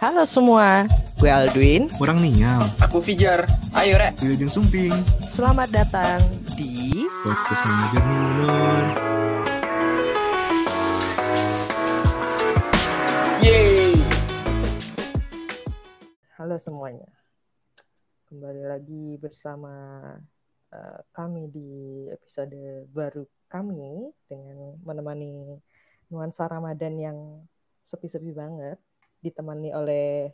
Halo semua, gue Aldwin. Kurang niam. Aku Fijar. Ayo, Rek. Wilujeng Sumping. Selamat datang di Podcast Manajer Minor. Yeay. Halo semuanya. Kembali lagi bersama uh, kami di episode baru kami dengan menemani nuansa Ramadan yang sepi-sepi banget ditemani oleh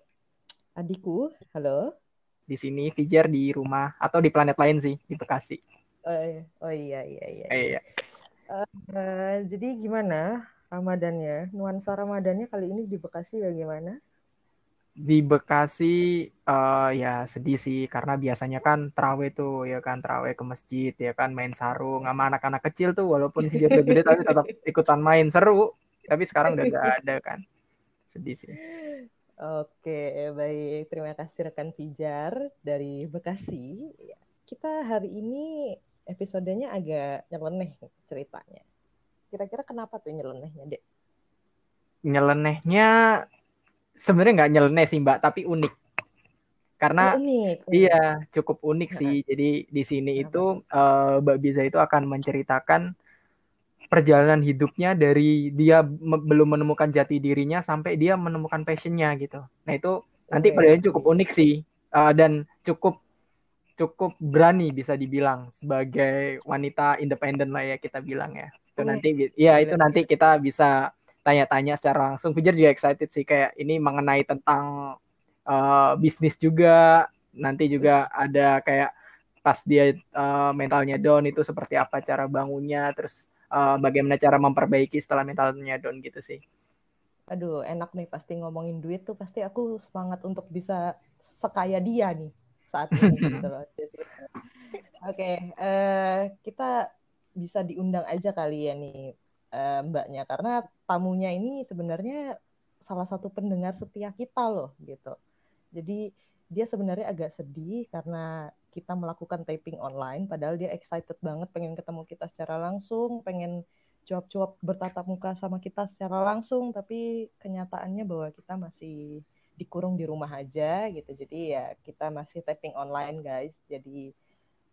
adikku. Halo. Di sini Fijar di rumah atau di planet lain sih di Bekasi. Oh, iya. oh iya iya iya. Eh, iya. Uh, jadi gimana Ramadannya? Nuansa Ramadannya kali ini di Bekasi bagaimana? Di Bekasi uh, ya sedih sih karena biasanya kan terawih tuh ya kan terawih ke masjid ya kan main sarung sama anak-anak kecil tuh walaupun udah gede tapi tetap ikutan main seru. Tapi sekarang udah gak ada kan sedih sih. Oke, baik. Terima kasih rekan Pijar dari Bekasi. Kita hari ini episodenya agak nyeleneh ceritanya. Kira-kira kenapa tuh nyelenehnya, Dek? Nyelenehnya sebenarnya nggak nyeleneh sih, Mbak, tapi unik. Karena oh, unik, iya cukup unik sih. Jadi di sini itu uh, Mbak Biza itu akan menceritakan perjalanan hidupnya dari dia belum menemukan jati dirinya sampai dia menemukan passionnya gitu. Nah itu nanti okay. perjalanan cukup unik sih uh, dan cukup cukup berani bisa dibilang sebagai wanita independen lah ya kita bilang ya. Itu oh, nanti ya itu nanti kita bisa tanya-tanya secara langsung. Pijar juga excited sih kayak ini mengenai tentang uh, bisnis juga. Nanti juga ada kayak pas dia uh, mentalnya down itu seperti apa cara bangunnya terus uh, bagaimana cara memperbaiki setelah mentalnya down gitu sih. Aduh, enak nih pasti ngomongin duit tuh pasti aku semangat untuk bisa sekaya dia nih saat ini gitu loh. Oke, okay, uh, eh, kita bisa diundang aja kali ya nih uh, mbaknya karena tamunya ini sebenarnya salah satu pendengar setia kita loh gitu. Jadi dia sebenarnya agak sedih karena kita melakukan taping online padahal dia excited banget pengen ketemu kita secara langsung pengen cuap-cuap bertatap muka sama kita secara langsung tapi kenyataannya bahwa kita masih dikurung di rumah aja gitu. Jadi ya kita masih taping online guys. Jadi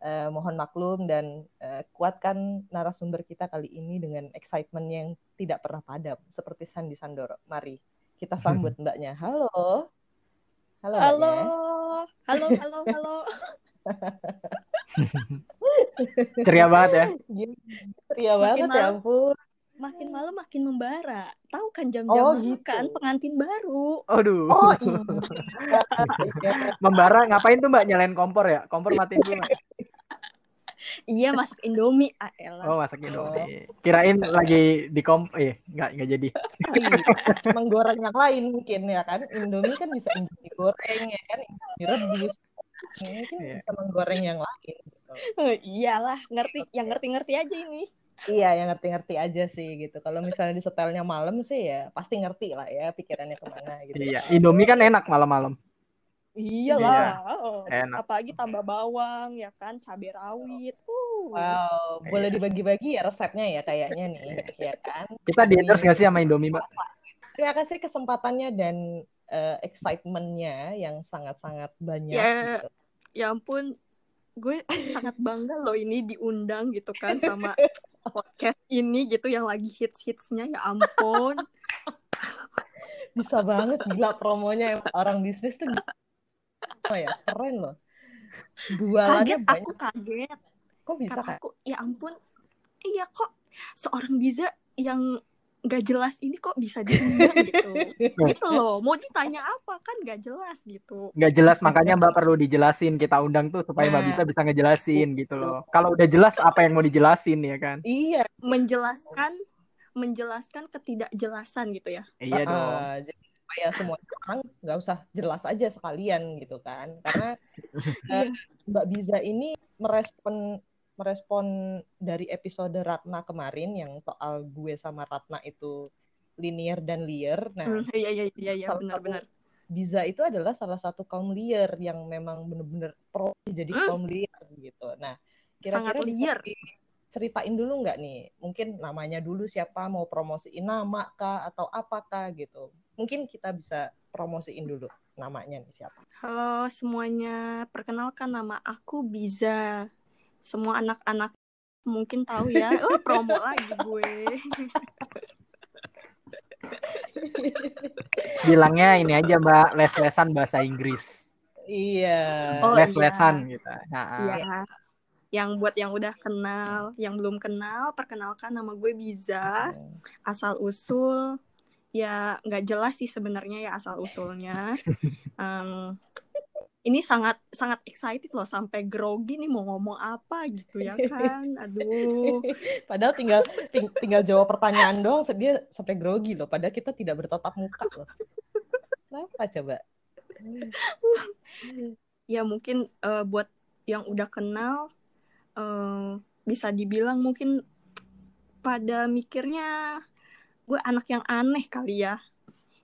eh, mohon maklum dan eh, kuatkan narasumber kita kali ini dengan excitement yang tidak pernah padam seperti Sandi Sandoro. Mari kita sambut mbaknya. Halo. Halo halo. halo halo halo Ceria banget ya. Ceria banget ya ampun. Makin malam makin membara. Tahu kan jam-jam oh, gitu. kan pengantin baru. Aduh. Oh iya. membara ngapain tuh Mbak nyalain kompor ya? Kompor matiin dulu. iya masak Indomie Aela. Oh masak Indomie. Kirain lagi di kom eh nggak nggak jadi. Menggoreng yang lain mungkin ya kan. Indomie kan bisa digoreng ya kan, direbus mungkin yeah. bisa menggoreng yang lain gitu. Oh, iyalah ngerti yang ngerti-ngerti aja ini iya yang ngerti-ngerti aja sih gitu kalau misalnya di setelnya malam sih ya pasti ngerti lah ya pikirannya ke mana gitu iya Indomie kan enak malam-malam Iyalah, iya. Oh, enak. apalagi tambah bawang ya kan, cabai rawit. Uh. Wow, boleh dibagi-bagi ya resepnya ya kayaknya nih, ya kan? Kita di endorse nggak sih sama Indomie, Mbak? Terima kasih kesempatannya dan uh, excitementnya yang sangat-sangat banyak. Ya, gitu. ya ampun, gue sangat bangga loh ini diundang gitu kan sama podcast ini gitu yang lagi hits-hitsnya ya ampun. Bisa banget gila promonya orang bisnis tuh. Oh ya, keren loh. Jualannya kaget, banyak. aku kaget. Kok bisa Karena aku, ya ampun. Iya kok seorang bisa yang nggak jelas ini kok bisa diundang gitu. Gitu loh mau ditanya apa? Kan nggak jelas gitu. Nggak jelas makanya mbak perlu dijelasin kita undang tuh supaya mbak bisa bisa ngejelasin gitu loh. kalau udah jelas apa yang mau dijelasin ya kan? Iya. Menjelaskan menjelaskan ketidakjelasan gitu ya. Iya dong. uh, jadi supaya semua orang nggak usah jelas aja sekalian gitu kan. Karena uh, mbak Biza ini merespon merespon dari episode Ratna kemarin yang soal gue sama Ratna itu linear dan liar. Nah, hmm, iya iya iya iya benar-benar. Biza itu adalah salah satu kaum liar yang memang benar-benar pro jadi hmm. kaum liar gitu. Nah, kira-kira liar. Ceritain dulu nggak nih? Mungkin namanya dulu siapa mau promosiin nama kah atau apakah gitu. Mungkin kita bisa promosiin dulu namanya nih siapa. Halo semuanya, perkenalkan nama aku Biza. Semua anak-anak mungkin tahu ya. Oh, promo lagi gue. Bilangnya ini aja Mbak, les-lesan bahasa Inggris. Iya. Oh, les-lesan gitu. Nah, Iya. Yang buat yang udah kenal, yang belum kenal, perkenalkan nama gue Biza. Asal usul ya nggak jelas sih sebenarnya ya asal usulnya. Em, ini sangat sangat excited loh sampai grogi nih mau ngomong apa gitu ya kan. Aduh. Padahal tinggal ting- tinggal jawab pertanyaan doang dia sampai grogi loh. Padahal kita tidak bertatap muka loh. Kenapa coba? ya mungkin eh, buat yang udah kenal eh, bisa dibilang mungkin pada mikirnya gue anak yang aneh kali ya.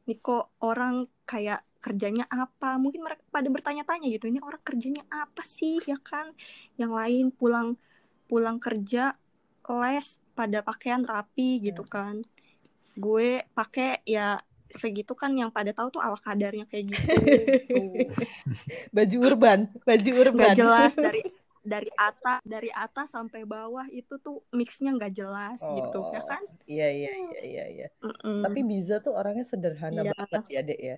Ini kok orang kayak kerjanya apa? Mungkin mereka pada bertanya-tanya gitu. Ini orang kerjanya apa sih ya kan? Yang lain pulang pulang kerja les pada pakaian rapi gitu kan. Gue pakai ya segitu kan yang pada tahu tuh ala kadarnya kayak gitu. Tuh. Baju urban, baju urban. nggak jelas dari dari atas dari atas sampai bawah itu tuh mixnya nggak jelas gitu ya kan Iya iya iya iya. iya. Mm-mm. Tapi Biza tuh orangnya sederhana Iya. banget ya dek ya.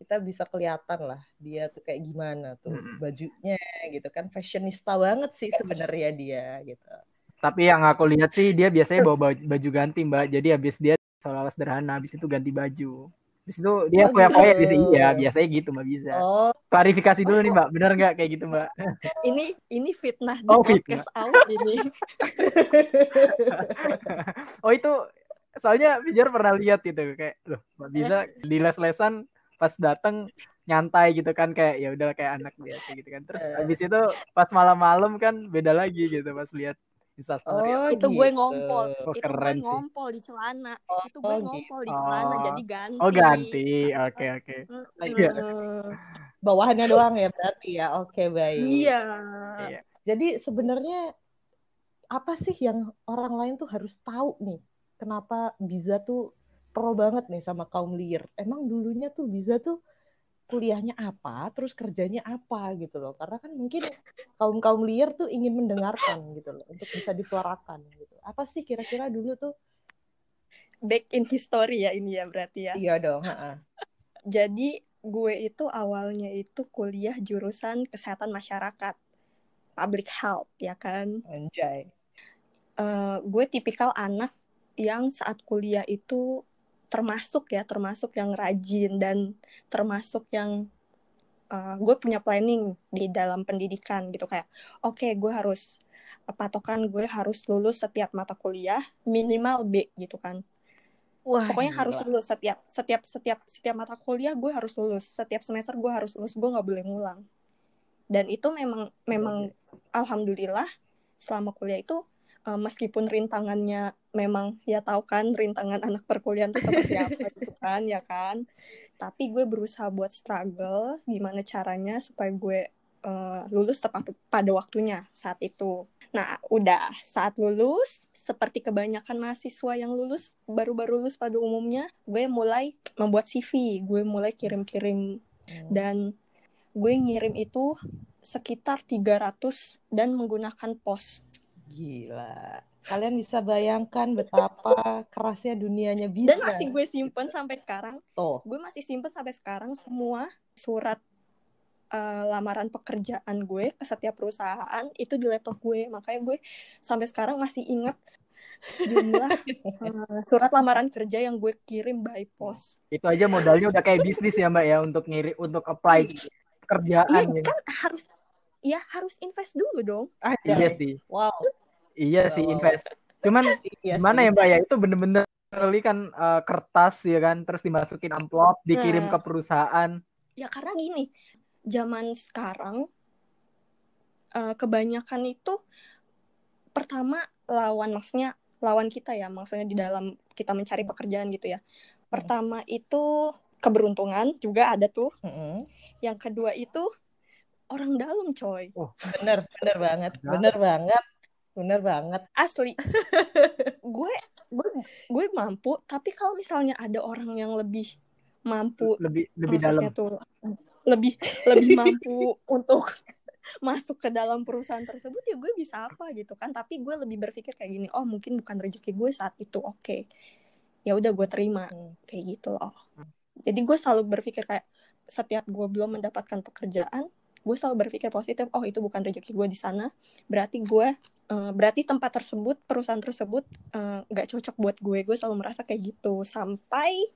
Kita bisa kelihatan lah dia tuh kayak gimana tuh Mm-mm. bajunya gitu kan fashionista banget sih sebenarnya dia gitu. Tapi yang aku lihat sih dia biasanya bawa baju, ganti Mbak. Jadi habis dia seolah sederhana, habis itu ganti baju. Habis itu dia Oh, koyak-koyak gitu. di sini. Iya, biasanya gitu Mbak bisa. Oh, Klarifikasi dulu nih Mbak, bener nggak kayak gitu Mbak? ini ini fitnah di Oh, podcast out ini oh itu soalnya Pijar pernah lihat gitu kayak loh Mbak bisa di les-lesan pas datang nyantai gitu kan kayak ya udah kayak anak biasa gitu kan. Terus Eh. habis itu pas malam-malam kan beda lagi gitu pas lihat Instastory. Oh, itu gue gitu. ngompol Oh, itu keren gue sih. ngompol di celana Oh, itu gue gitu. ngompol di celana Oh. jadi ganti Oh ganti, oke oke. Mm-mm. Iya. Bawahannya doang ya berarti ya. Oke, baik. iya Iya. Jadi sebenarnya apa sih yang orang lain tuh harus tahu nih? Kenapa Biza tuh pro banget nih sama kaum liar? Emang dulunya tuh Biza tuh kuliahnya apa, terus kerjanya apa gitu loh. Karena kan mungkin kaum-kaum liar tuh ingin mendengarkan gitu loh, untuk bisa disuarakan gitu. Apa sih kira-kira dulu tuh? back in history ya ini ya berarti ya Iya dong, ha-ha. jadi gue itu awalnya itu kuliah jurusan kesehatan masyarakat public health ya kan Anjay. eh, gue tipikal anak yang saat kuliah itu termasuk ya termasuk yang rajin dan termasuk yang eh, gue punya planning di dalam pendidikan gitu. Kayak oke gue harus patokan gue harus lulus setiap mata kuliah minimal B gitu kan. Wah, pokoknya gila. harus lulus setiap setiap setiap setiap mata kuliah gue harus lulus setiap semester gue harus lulus gue nggak boleh ngulang. Dan itu memang memang alhamdulillah selama kuliah itu eh, meskipun rintangannya memang ya tahu kan rintangan anak perkuliahan itu seperti apa gitu kan ya kan. Tapi gue berusaha buat struggle gimana caranya supaya gue eh, lulus tepat pada waktunya saat itu. Nah udah saat lulus seperti kebanyakan mahasiswa yang lulus baru-baru lulus pada umumnya gue mulai membuat CV gue mulai kirim-kirim. Hmm. dan gue ngirim itu sekitar 300 dan menggunakan pos Gila. Kalian bisa bayangkan betapa kerasnya dunianya Biza. dan masih gue simpen sampai sekarang Tuh. gue masih simpen sampai sekarang semua surat eh, lamaran pekerjaan gue ke setiap perusahaan itu di laptop gue makanya gue sampai sekarang masih ingat jumlah eh, surat lamaran kerja yang gue kirim by post Itu aja modalnya udah kayak bisnis ya Mbak ya untuk ngiri untuk apply kerjaan iya ya. kan harus ya harus invest dulu dong Aja. Iya sih. Wow. Iya sih Wow. invest. Cuman Iya gimana sih. ya Mbak ya itu bener-bener kan eh, kertas ya kan terus dimasukin amplop dikirim Nah. ke perusahaan. ya karena gini zaman sekarang eh, kebanyakan itu pertama lawan maksudnya lawan kita ya maksudnya di dalam kita mencari pekerjaan gitu ya pertama itu keberuntungan juga ada tuh Mm-mm. yang kedua itu orang dalam coy Bener, bener banget, bener banget, bener banget. asli. Gue gue gue mampu tapi kalau misalnya ada orang yang lebih mampu lebih lebih dalam. tuh lebih lebih mampu untuk masuk ke dalam perusahaan tersebut ya gue bisa apa gitu kan. Tapi gue lebih berpikir kayak gini oh mungkin bukan rezeki gue saat itu oke. Ya udah gue terima Hmm. kayak gitu loh. Jadi gue selalu berpikir kayak setiap gue belum mendapatkan pekerjaan gue selalu berpikir positif oh itu bukan rezeki gue di sana berarti gue eh, berarti tempat tersebut perusahaan tersebut eh, nggak cocok buat gue gue selalu merasa kayak gitu sampai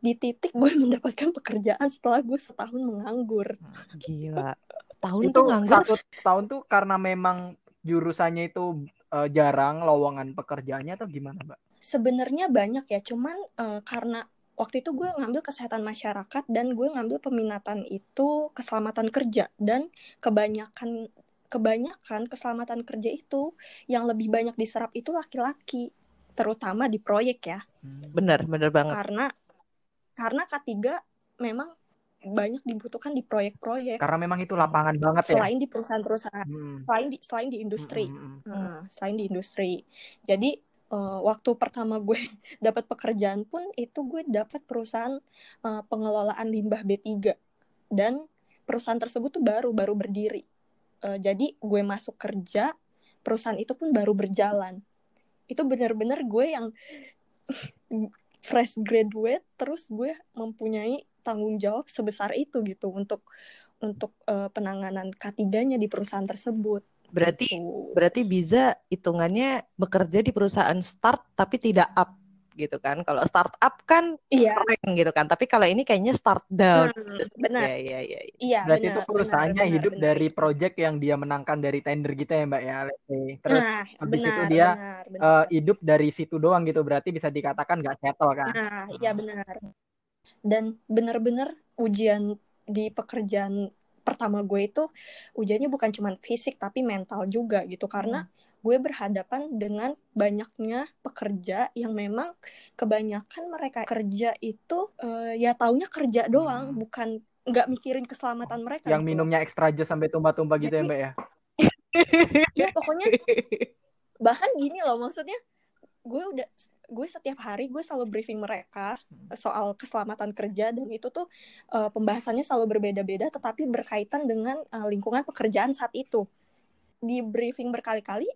di titik gue mendapatkan pekerjaan setelah gue setahun menganggur Gila. Tahun itu tuh nganggur. satu setahun tuh karena memang jurusannya itu eh, jarang lowongan pekerjaannya atau gimana mbak? sebenarnya banyak ya cuman eh, karena waktu itu gue ngambil kesehatan masyarakat dan gue ngambil peminatan itu keselamatan kerja dan kebanyakan kebanyakan keselamatan kerja itu yang lebih banyak diserap itu laki-laki terutama di proyek ya Bener, bener banget. karena karena K3 memang banyak dibutuhkan di proyek-proyek Karena memang itu lapangan banget ya. selain di perusahaan-perusahaan Hmm. selain di selain di industri Hmm, hmm, hmm. Nah, selain di industri. Jadi eh, waktu pertama gue dapat pekerjaan pun itu gue dapat perusahaan eh, pengelolaan limbah B3 dan perusahaan tersebut tuh baru baru berdiri. Eh, jadi gue masuk kerja, perusahaan itu pun baru berjalan. Itu benar-benar gue yang fresh graduate terus gue mempunyai tanggung jawab sebesar itu gitu untuk untuk eh, penanganan K3-nya di perusahaan tersebut. Berarti Tuh. berarti bisa hitungannya bekerja di perusahaan start tapi tidak up gitu kan. Kalau startup kan Iya, keren gitu kan. Tapi kalau ini kayaknya start down. Hmm, benar. Iya, iya, iya. Iya, Berarti benar, itu perusahaannya benar, hidup benar, dari project yang dia menangkan dari tender gitu ya mbak ya. Terus Nah, habis itu benar, dia, benar, eh, benar. hidup dari situ doang gitu. Berarti bisa dikatakan nggak settle kan? Nah, iya benar. Dan benar-benar ujian di pekerjaan pertama gue itu ujiannya bukan cuma fisik tapi mental juga gitu karena gue berhadapan dengan banyaknya pekerja yang memang kebanyakan mereka kerja itu eh, ya taunya kerja doang Hmm. bukan nggak mikirin keselamatan mereka Yang gitu minumnya extra jus sampai tumpah-tumpah gitu ya mbak ya. ya pokoknya bahkan gini loh maksudnya gue udah gue setiap hari gue selalu briefing mereka soal keselamatan kerja dan itu tuh eh, pembahasannya selalu berbeda-beda tetapi berkaitan dengan eh, lingkungan pekerjaan saat itu. Di briefing berkali-kali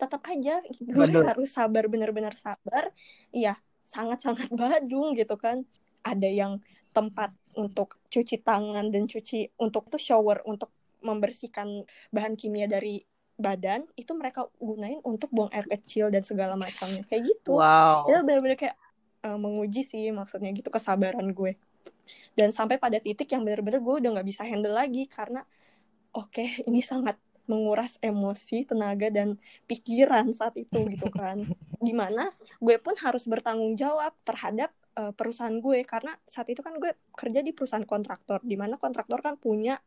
tetap aja gue Bandel. harus sabar benar-benar sabar. Iya sangat-sangat badung gitu kan. Ada yang tempat untuk cuci tangan dan cuci untuk tuh shower untuk membersihkan bahan kimia dari badan itu mereka gunain untuk buang air kecil dan segala macamnya. Kayak gitu. Wow. itu benar-benar kayak eh, menguji sih maksudnya gitu kesabaran gue. Dan sampai pada titik yang benar-benar gue udah nggak bisa handle lagi karena oke ini sangat menguras emosi tenaga dan pikiran saat itu gitu kan. Di mana gue pun harus bertanggung jawab terhadap eh, perusahaan gue. Karena saat itu kan gue kerja di perusahaan kontraktor. Di mana kontraktor kan punya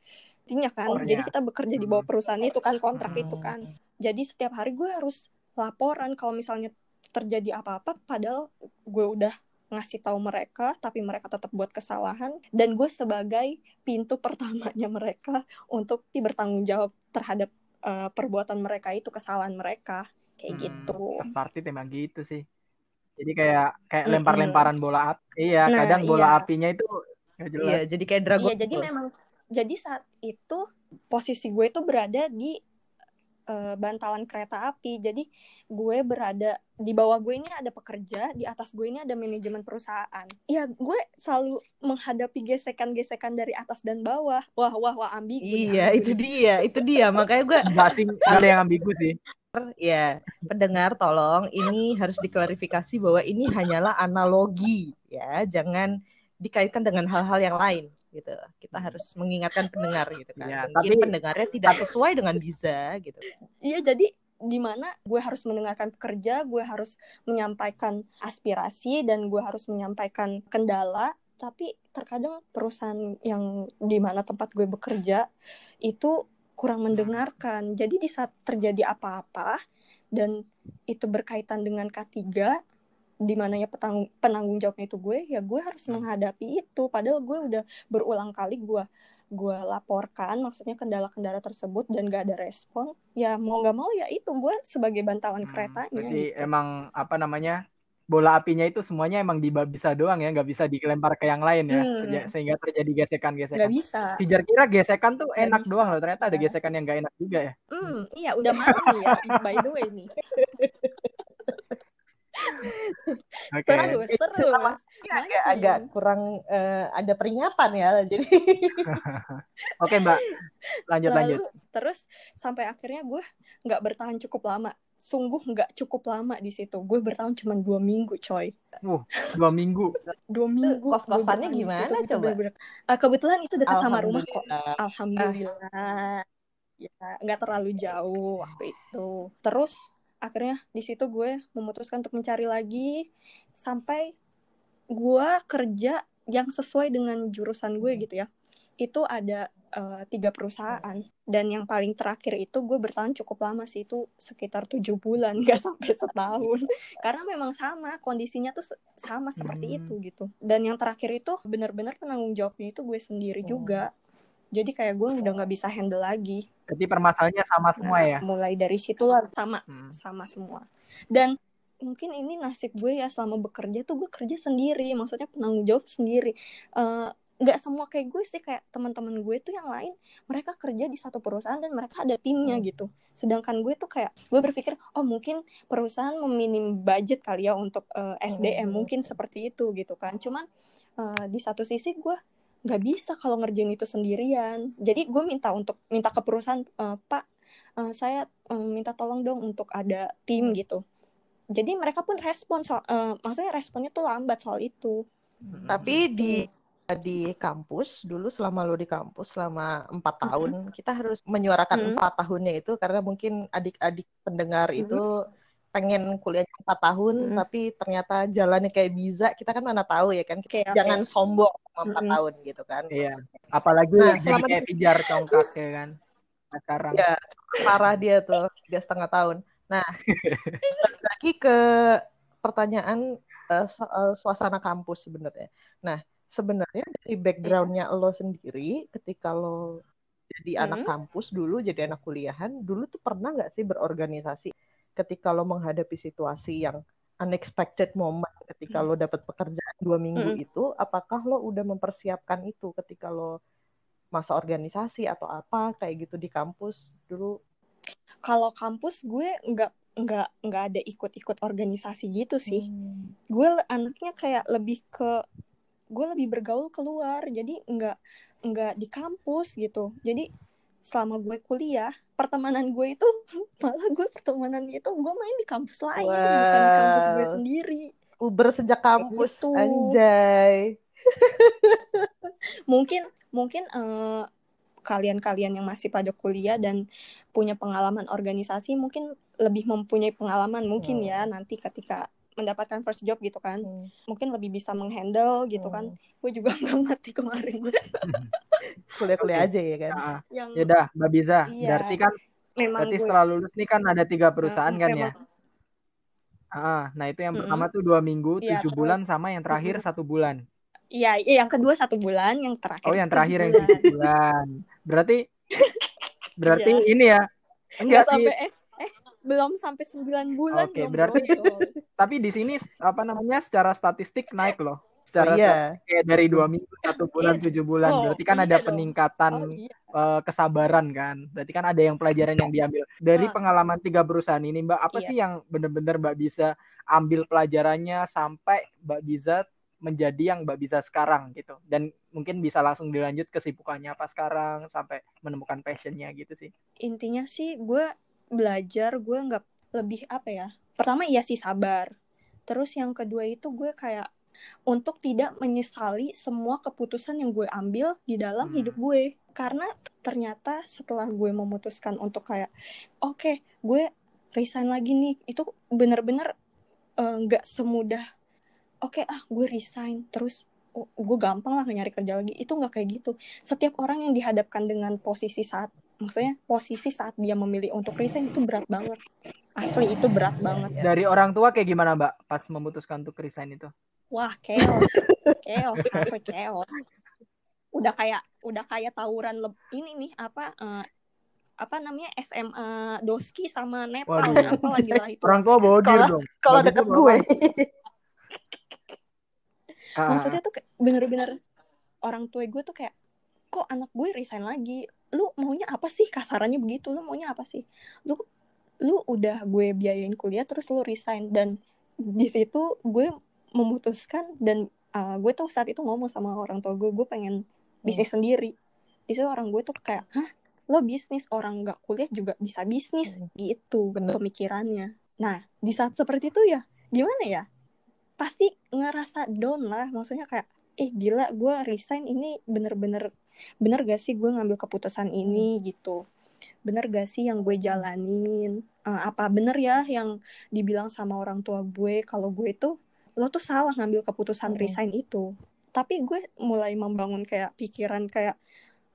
timnya kan Oh, jadi iya. kita bekerja di bawah Hmm. perusahaan itu kan kontrak Hmm. itu kan jadi setiap hari gue harus laporan kalau misalnya terjadi apa-apa padahal gue udah ngasih tahu mereka tapi mereka tetap buat kesalahan dan gue sebagai pintu pertamanya mereka untuk di bertanggung jawab terhadap eh, perbuatan mereka itu kesalahan mereka kayak Hmm, gitu third party emang gitu sih. Jadi kayak kayak lempar-lemparan bola api. Iya, Nah, kadang bola iya. apinya itu nggak jelas. Iya, jadi kayak Dragon Iya, jadi memang jadi saat itu posisi gue itu berada di eh, bantalan kereta api. Jadi gue berada di bawah gue ini ada pekerja, di atas gue ini ada manajemen perusahaan. Ya, gue selalu menghadapi gesekan-gesekan dari atas dan bawah. Wah, wah, wah, ambigu. Iya, ambigu itu dia, itu dia. Makanya gue nggak ada yang ambigu sih. ya pendengar tolong ini harus diklarifikasi bahwa ini hanyalah analogi ya, jangan dikaitkan dengan hal-hal yang lain gitu. Kita harus mengingatkan pendengar gitu kan. Iya, Mungkin tapi- pendengarnya tidak sesuai dengan Biza gitu. Iya, jadi di mana gue harus mendengarkan pekerja, gue harus menyampaikan aspirasi dan gue harus menyampaikan kendala, tapi terkadang perusahaan yang di mana tempat gue bekerja itu kurang mendengarkan. Jadi di saat terjadi apa-apa dan itu berkaitan dengan K3 di mana ya petang- penanggung jawabnya itu gue, ya gue harus menghadapi itu. Padahal gue udah berulang kali gue gue laporkan maksudnya kendala-kendala tersebut dan gak ada respon ya mau nggak mau ya itu gue sebagai bantalan Hmm, keretanya Berarti gitu. emang apa namanya bola apinya itu semuanya emang di bisa doang ya, nggak bisa dilempar ke yang lain ya, Hmm. Sehingga terjadi gesekan-gesekan. nggak bisa Pijar kira gesekan tuh Nggak enak bisa. doang loh, ternyata ada gesekan yang nggak enak juga ya. hmm iya udah malam nih ya by the way nih Oke. terus terus Ini agak agak kurang eh, ada peringatan ya. Jadi Oke, Mbak. Lanjut lanjut. lalu terus sampai akhirnya gue nggak bertahan cukup lama sungguh nggak cukup lama di situ gue bertahan cuma dua minggu coy Dua minggu. dua minggu bertahan di gimana situ. Itu coba? bener-bener- Ah, kebetulan itu dekat sama rumah kok Alhamdulillah. alhamdulillah ya nggak terlalu jauh waktu itu terus akhirnya di situ gue memutuskan untuk mencari lagi sampai gue kerja yang sesuai dengan jurusan gue gitu ya. Itu ada eh, tiga perusahaan. Dan yang paling terakhir itu gue bertahan cukup lama sih itu sekitar tujuh bulan nggak sampai setahun. Karena memang sama kondisinya tuh sama seperti Hmm. itu gitu. Dan yang terakhir itu benar-benar penanggung jawabnya itu gue sendiri Hmm. juga. Jadi kayak gue udah nggak bisa handle lagi Berarti permasalahannya sama semua Nah, ya. mulai dari situ lah sama Hmm. sama semua dan mungkin ini nasib gue ya selama bekerja tuh gue kerja sendiri maksudnya penanggung jawab sendiri Eh, nggak semua kayak gue sih kayak teman-teman gue tuh yang lain mereka kerja di satu perusahaan dan mereka ada timnya Hmm. gitu sedangkan gue tuh kayak gue berpikir oh mungkin perusahaan meminim budget kali ya untuk eh, SDM Hmm. mungkin seperti itu gitu kan cuman eh, di satu sisi gue nggak bisa kalau ngerjain itu sendirian jadi gue minta untuk minta ke perusahaan "Eh, pak eh, saya eh, minta tolong dong untuk ada tim gitu jadi mereka pun respon soal eh, maksudnya responnya tuh lambat soal itu Hmm. Tapi di di kampus dulu selama lo di kampus selama empat tahun kita harus menyuarakan Mhm. empat tahunnya itu karena mungkin adik-adik pendengar Mhm. itu pengen kuliah empat tahun Mhm. tapi ternyata jalannya kayak bisa kita kan mana tahu ya kan Oke, oke. jangan sombong sama empat Mhm. tahun gitu kan Iya. Apalagi Nah, jadi kayak pijar congkak ya kan. Sekarang. ya parah dia tuh tiga setengah tahun nah lagi ke pertanyaan eh, soal suasana kampus sebenarnya nah sebenarnya dari backgroundnya lo sendiri ketika lo jadi anak Hmm. kampus dulu jadi anak kuliahan dulu tuh pernah nggak sih berorganisasi ketika lo menghadapi situasi yang unexpected moment ketika lo dapat pekerjaan dua minggu Mm. itu apakah lo udah mempersiapkan itu ketika lo masa organisasi atau apa kayak gitu di kampus dulu kalau kampus gue nggak nggak nggak ada ikut-ikut organisasi gitu sih Hmm. gue anaknya kayak lebih ke gue lebih bergaul keluar jadi nggak nggak di kampus gitu jadi selama gue kuliah pertemanan gue itu malah gue pertemanan itu gue main di kampus lain bukan di kampus gue Wow. sendiri Uber sejak kampus gitu. anjay mungkin mungkin eh, kalian-kalian yang masih pada kuliah dan punya pengalaman organisasi mungkin lebih mempunyai pengalaman mungkin Hmm. ya nanti ketika mendapatkan first job gitu kan Hmm. mungkin lebih bisa menghandle gitu kan gue juga nggak ngerti kemarin gue kuliah-kuliah Oke. aja ya kan Nah, yang yaudah, Mbak Biza. Iya. Berarti kan, memang berarti gue setelah lulus nih kan ada tiga perusahaan eh, kan ya. Ah, nah itu yang pertama tuh dua minggu, Iya, tujuh terus- bulan sama yang terakhir satu bulan. Iya, iya, yang kedua satu bulan, yang terakhir Oh, yang terakhir yang tujuh bulan. Berarti, berarti Iya. ini ya. Nggak Enggak sih. sampai eh eh belum sampai sembilan bulan Oke, belum berarti- brojol. Tapi di sini apa namanya secara statistik naik loh. Secara iya kayak dari dua minggu satu bulan Iya. tujuh bulan. Oh, Berarti kan iya ada dong. peningkatan Oh, iya. eh, kesabaran kan. Berarti kan ada yang pelajaran yang diambil dari Ah. pengalaman tiga perusahaan ini, Mbak. Apa Iya. sih yang benar-benar Mbak bisa ambil pelajarannya sampai Mbak bisa menjadi yang Mbak bisa sekarang gitu. Dan mungkin bisa langsung dilanjut kesibukannya apa sekarang sampai menemukan passionnya gitu sih. Intinya sih gue belajar gue nggak lebih apa ya. Pertama iya sih sabar. Terus yang kedua itu gue kayak untuk tidak menyesali semua keputusan yang gue ambil di dalam Hmm. hidup gue. Karena ternyata setelah gue memutuskan untuk kayak oke gue resign lagi nih itu bener-bener eh, nggak semudah oke ah gue resign terus oh, gue gampang lah nyari kerja lagi itu nggak kayak gitu setiap orang yang dihadapkan dengan posisi saat maksudnya posisi saat dia memilih untuk resign itu berat banget asli itu berat banget. Dari orang tua kayak gimana Mbak pas memutuskan untuk resign itu? Wah chaos. Chaos asli chaos. Udah kayak udah kayak tawuran leb- ini nih apa eh, apa namanya SMA Doski sama Nepal Waduh. apa lagi lah itu. Orang tua bawa dia dong. kalau deket gue. Ah, maksudnya tuh bener-bener orang tua gue tuh kayak kok anak gue resign lagi? Lu maunya apa sih? Kasarannya begitu. Lu maunya apa sih? Lu lu udah gue biayain kuliah terus lu resign. Dan di situ gue memutuskan dan uh, gue tuh saat itu ngomong sama orang tua gue gue pengen bisnis sendiri. Di situ orang gue tuh kayak hah? Lo bisnis? Orang nggak kuliah juga bisa bisnis. Hmm. gitu Bener. pemikirannya. Nah di saat seperti itu ya gimana ya? Pasti ngerasa down lah. Maksudnya kayak eh gila gue resign. Ini bener-bener bener gak sih gue ngambil keputusan ini? Gitu. Bener gak sih yang gue jalanin? Eh, apa bener ya yang dibilang sama orang tua gue? Kalau gue itu lo tuh salah ngambil keputusan Mm. resign itu tapi gue mulai membangun kayak pikiran kayak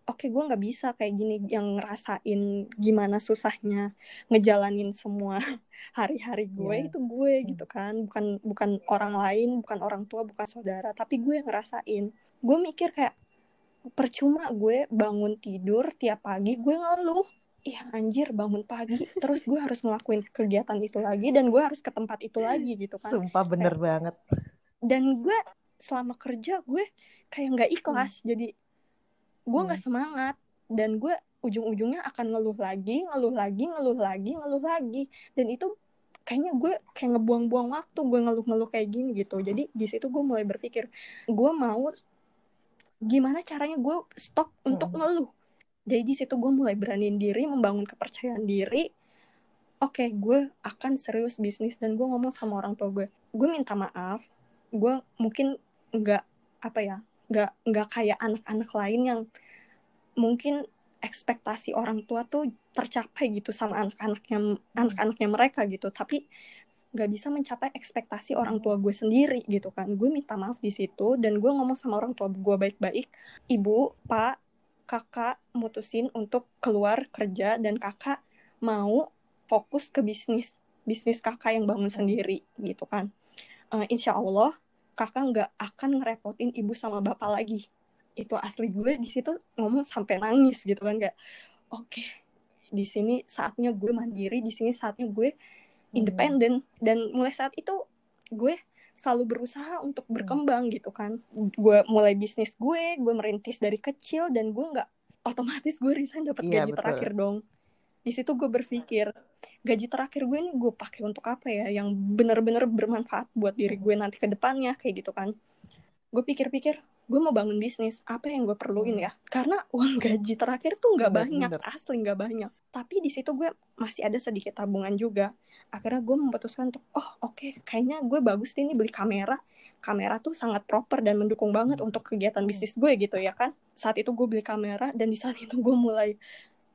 oke gue nggak bisa kayak gini yang ngerasain gimana susahnya ngejalanin semua hari-hari gue Iya. itu gue Hmm. gitu kan bukan bukan orang lain bukan orang tua bukan saudara tapi gue yang ngerasain gue mikir kayak percuma gue bangun tidur tiap pagi gue ngeluh Iya anjir bangun pagi. Terus gue harus ngelakuin kegiatan itu lagi dan gue harus ke tempat itu lagi gitu kan. Sumpah bener banget. dan gue selama kerja gue kayak nggak ikhlas. Jadi gue nggak semangat. Dan gue ujung-ujungnya akan ngeluh lagi ngeluh lagi ngeluh lagi ngeluh lagi. Dan itu kayaknya gue kayak ngebuang-buang waktu gue ngeluh-ngeluh kayak gini gitu. Jadi di situ gue mulai berpikir gue mau gimana caranya gue stop untuk Hmm. ngeluh jadi di situ gue mulai beraniin diri membangun kepercayaan diri. Oke gue akan serius bisnis dan gue ngomong sama orang tua gue gue minta maaf gue mungkin nggak apa ya nggak nggak kayak anak-anak lain yang mungkin ekspektasi orang tua tuh tercapai gitu sama anak-anaknya anak-anaknya mereka gitu. Tapi nggak bisa mencapai ekspektasi orang tua gue sendiri gitu kan. Gue minta maaf di situ dan gue ngomong sama orang tua gue baik-baik. Ibu pak kakak mutusin untuk keluar kerja dan kakak mau fokus ke bisnis bisnis kakak yang bangun sendiri gitu kan. Eh, insya Allah kakak nggak akan ngerepotin ibu sama bapak lagi. Itu asli gue di situ ngomong sampai nangis gitu kan kayak oke di sini saatnya gue mandiri di sini saatnya gue independen. Dan mulai saat itu gue selalu berusaha untuk berkembang gitu kan. Gue mulai bisnis gue gue merintis dari kecil dan gue nggak otomatis gue resign dapat Iya, gaji betul. terakhir dong. Di situ gue berpikir gaji terakhir gue ini gue pakai untuk apa ya? Yang benar-benar bermanfaat buat diri gue nanti ke depannya kayak gitu kan. Gue pikir-pikir gue mau bangun bisnis apa yang gue perluin ya? Karena uang gaji terakhir tuh nggak banyak bener. asli nggak banyak. Tapi di situ gue masih ada sedikit tabungan juga. Akhirnya gue memutuskan untuk oh oke kayaknya gue bagus nih beli kamera. Kamera tuh sangat proper dan mendukung banget untuk kegiatan bisnis gue gitu ya kan. Saat itu gue beli kamera dan di saat itu gue mulai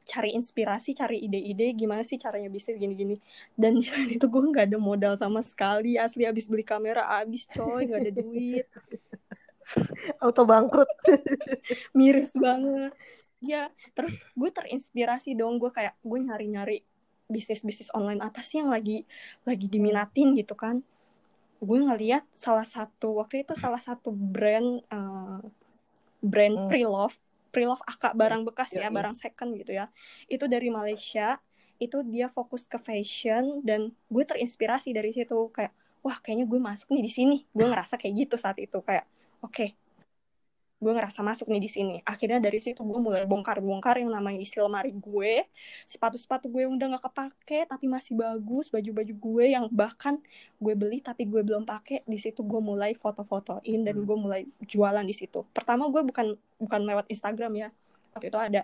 cari inspirasi cari ide-ide gimana sih caranya bisnis gini-gini. Dan di saat itu gue nggak ada modal sama sekali asli habis beli kamera habis coy nggak ada duit Auto bangkrut. miris banget ya terus gue terinspirasi dong gue kayak gue nyari-nyari bisnis bisnis online apa sih yang lagi lagi diminatin gitu kan gue ngeliat salah satu waktu itu salah satu brand eh, brand Hmm. pre-love pre-love akak barang bekas ya Yoi. barang second gitu ya itu dari Malaysia itu dia fokus ke fashion dan gue terinspirasi dari situ kayak wah kayaknya gue masuk nih di sini gue ngerasa kayak gitu saat itu kayak oke gue ngerasa masuk nih di sini. Akhirnya dari situ gue mulai bongkar-bongkar yang namanya isi lemari gue. Sepatu-sepatu gue yang udah nggak kepake tapi masih bagus. Baju-baju gue yang bahkan gue beli tapi gue belum pakai di situ gue mulai foto-fotoin dan gue mulai jualan di situ. Pertama gue bukan bukan lewat Instagram ya. Waktu itu ada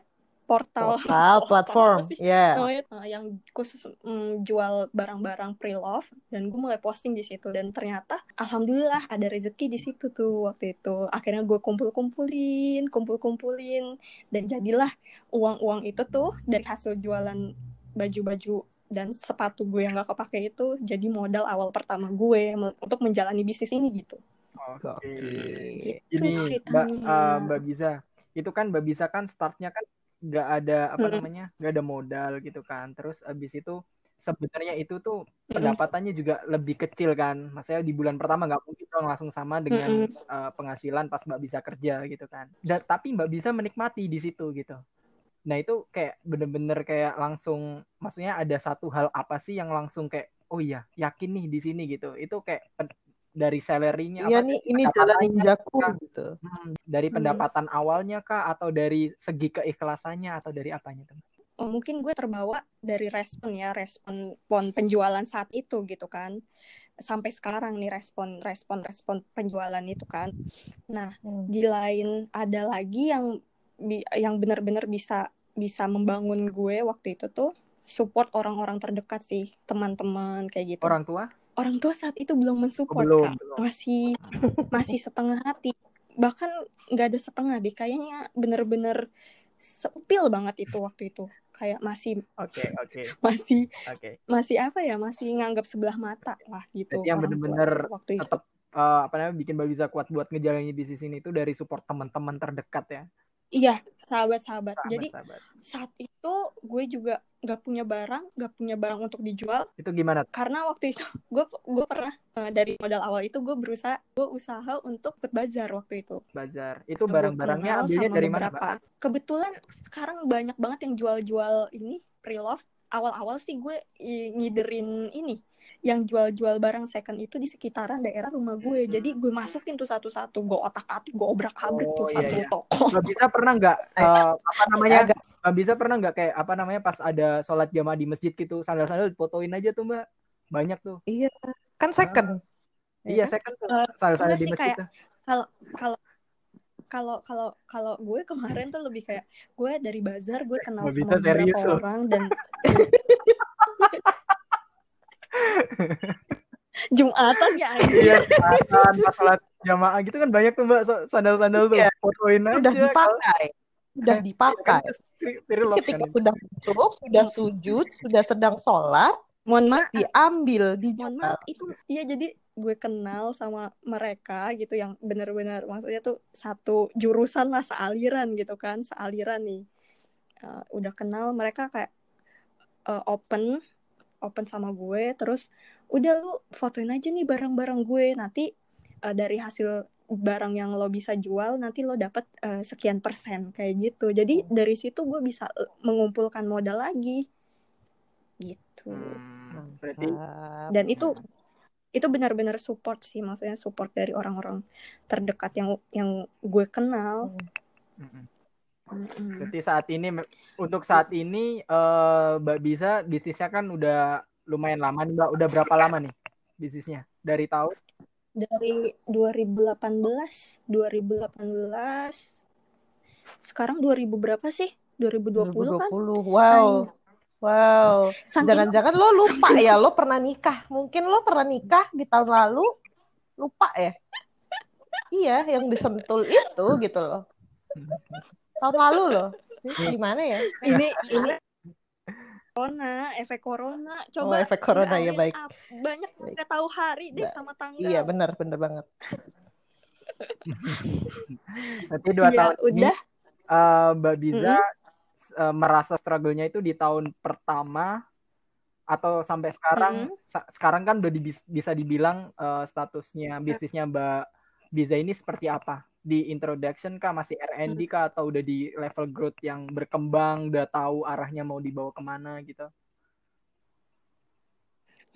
portal Portal, platform. Ya. namanya uh, yang khusus mm, jual barang-barang pre-love dan gue mulai posting di situ dan ternyata alhamdulillah ada rezeki di situ tuh waktu itu akhirnya gue kumpul-kumpulin kumpul-kumpulin dan jadilah uang-uang itu tuh dari hasil jualan baju-baju dan sepatu gue yang gak kepake itu jadi modal awal pertama gue untuk menjalani bisnis ini gitu Oke. Gokil. Gitu Ini Mbak ceritanya. eh, Mbak Bisa, itu kan Mbak Bisa kan startnya kan nggak ada apa Mm-mm. namanya, nggak ada modal gitu kan. Terus abis itu sebenarnya itu tuh Mm-mm. pendapatannya juga lebih kecil kan. Maksudnya di bulan pertama nggak mungkin dong langsung sama dengan eh, penghasilan pas Mbak Bisa kerja gitu kan. Dan tapi Mbak Bisa menikmati di situ gitu. Nah itu kayak bener-bener kayak langsung, maksudnya ada satu hal apa sih yang langsung kayak, oh iya yakin nih di sini gitu. Itu kayak dari salary-nya Iya apa, nih, ini jalan ninjaku kah? gitu. Hmm, dari Hmm. pendapatan awalnya kah atau dari segi keikhlasannya atau dari apanya tuh? Oh, mungkin gue terbawa dari respon ya respon pon penjualan saat itu gitu kan sampai sekarang nih respon respon respon penjualan itu kan nah Hmm. di lain ada lagi yang bi- yang benar-benar bisa bisa membangun gue waktu itu tuh support orang-orang terdekat sih teman-teman kayak gitu Orang tua? Orang tua saat itu belum mensupport belum, kak. belum. masih masih setengah hati. Bahkan nggak ada setengah deh. Kayaknya bener-bener seupil banget itu waktu itu. Kayak masih Oke, oke, masih oke. masih apa ya? Masih nganggap sebelah mata lah gitu Berarti yang bener-bener waktu Tetap eh, apa namanya bikin Mbak bisa kuat buat ngejalanin bisnis ini itu dari support teman-teman terdekat ya. Iya sahabat-sahabat jadi Sahabat-sahabat. saat itu gue juga nggak punya barang nggak punya barang untuk dijual Itu gimana? karena waktu itu gue gue pernah eh, dari modal awal itu gue berusaha gue usaha untuk ikut bazar waktu itu Bazar. Itu barang-barangnya ambilnya dari mana, Mbak? beberapa. Kebetulan sekarang banyak banget yang jual-jual ini pre-love. Awal-awal sih gue ngiderin ini yang jual-jual barang second itu di sekitaran daerah rumah gue. Jadi gue masukin tuh satu-satu, gue otak-atik, gue obrak-abrik Oh, tuh iya, satu iya. toko. Mbak bisa pernah nggak eh, apa namanya? Mbak bisa pernah nggak kayak apa namanya pas ada sholat jamaah di masjid gitu sandal-sandal fotoin aja tuh Mbak. Banyak tuh. Iya, kan second. Iya, kan? saya kan Eh, sandal-sandal di masjid tuh. Kalau kalau kalau kalau kalau gue kemarin tuh lebih kayak gue dari bazar gue kenal Nggak sama bisa serius beberapa loh. orang dan Jumatan ya. Iya, Jumatan, pas sholat jamaah gitu kan banyak tuh Mbak sandal-sandal tuh. Iya. Fotoin aja. Udah dipakai. Udah Kan dipakai. pre-love Ketika kan. udah masuk, sudah sujud, sudah sedang sholat, Mohon maaf, diambil, mohon dijual. maaf itu iya jadi gue kenal sama mereka gitu yang benar-benar maksudnya tuh satu jurusan lah sealiran gitu kan sealiran nih Uh, udah kenal mereka kayak uh, open open sama gue terus udah lu fotoin aja nih barang-barang gue. Nanti uh, dari hasil barang yang lo bisa jual nanti lo dapat uh, sekian persen kayak gitu. Jadi dari situ gue bisa uh, mengumpulkan modal lagi. Gitu. Hmm, berarti dan itu itu benar-benar support sih maksudnya support dari orang-orang terdekat yang yang gue kenal. Mm-mm. Berarti saat ini untuk saat ini eh, Mbak bisa bisnisnya kan udah lumayan lama nih Mbak. Udah berapa lama nih bisnisnya? Dari tahun dari 2018 2018 sekarang 2000 berapa sih 2020, kan 2020. Wow. Wow. Saking- Jangan-jangan lo lupa ya, lo pernah nikah. Mungkin lo pernah nikah di tahun lalu, lupa ya? Iya, yang disentul itu gitu loh. Tahun lalu loh. Ini Gimana ya? ini ini corona efek corona Oh, coba efek corona, ya, baik. up. banyak nggak tahu hari deh Ba- sama tanggal Iya, benar, benar banget. berarti dua Iya, tahun ini udah eh, Mbak Biza eh, merasa struggle-nya itu di tahun pertama atau sampai sekarang sa- sekarang kan udah bisa dibilang eh, statusnya bisnisnya Mbak Biza ini seperti apa di introduction kah? Masih R&D kah? Atau udah di level growth yang berkembang udah tahu arahnya mau dibawa ke mana gitu?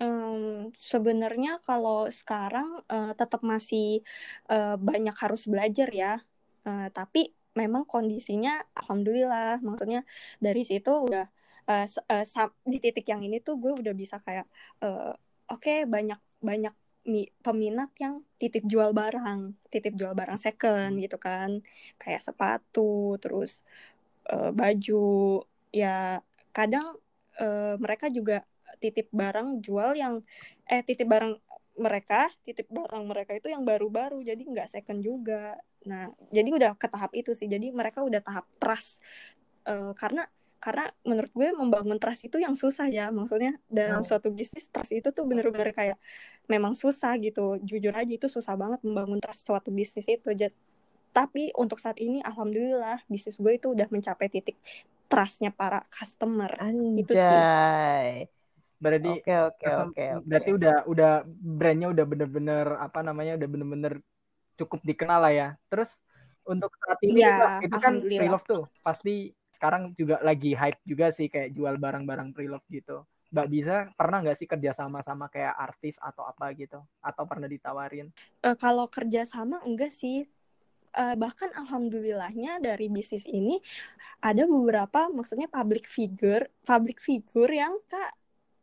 Em, sebenarnya kalau sekarang eh, tetap masih eh, banyak harus belajar ya, Eh, tapi memang kondisinya alhamdulillah, maksudnya dari situ udah eh, sam- di titik yang ini tuh gue udah bisa kayak eh, oke banyak banyak mi- peminat yang titip jual barang, titip jual barang second gitu kan, kayak sepatu, terus eh, baju, ya kadang eh, mereka juga titip barang jual yang eh titip barang mereka titip barang mereka itu yang baru-baru jadi nggak second juga. Nah jadi udah ke tahap itu sih. Jadi mereka udah tahap trust. Eh, karena karena menurut gue membangun trust itu yang susah ya. Maksudnya dalam Hmm. suatu bisnis trust itu tuh bener-bener kayak memang susah gitu jujur aja itu susah banget membangun trust suatu bisnis itu tapi untuk saat ini alhamdulillah bisnis gue itu udah mencapai titik trustnya para customer Itu sih. Anjay. berarti Oke, oke, custom- oke, oke. berarti udah udah brandnya udah bener-bener apa namanya udah bener-bener cukup dikenal lah ya terus untuk saat ini Iya, Mbak, itu kan alhamdulillah. pre-love tuh pasti sekarang juga lagi hype juga sih kayak jual barang-barang pre-love gitu Mbak bisa pernah nggak sih kerja sama sama kayak artis atau apa gitu? Atau pernah ditawarin? Eh, kalau kerja sama enggak sih. Eh, bahkan alhamdulillahnya dari bisnis ini ada beberapa maksudnya public figure, public figure yang kak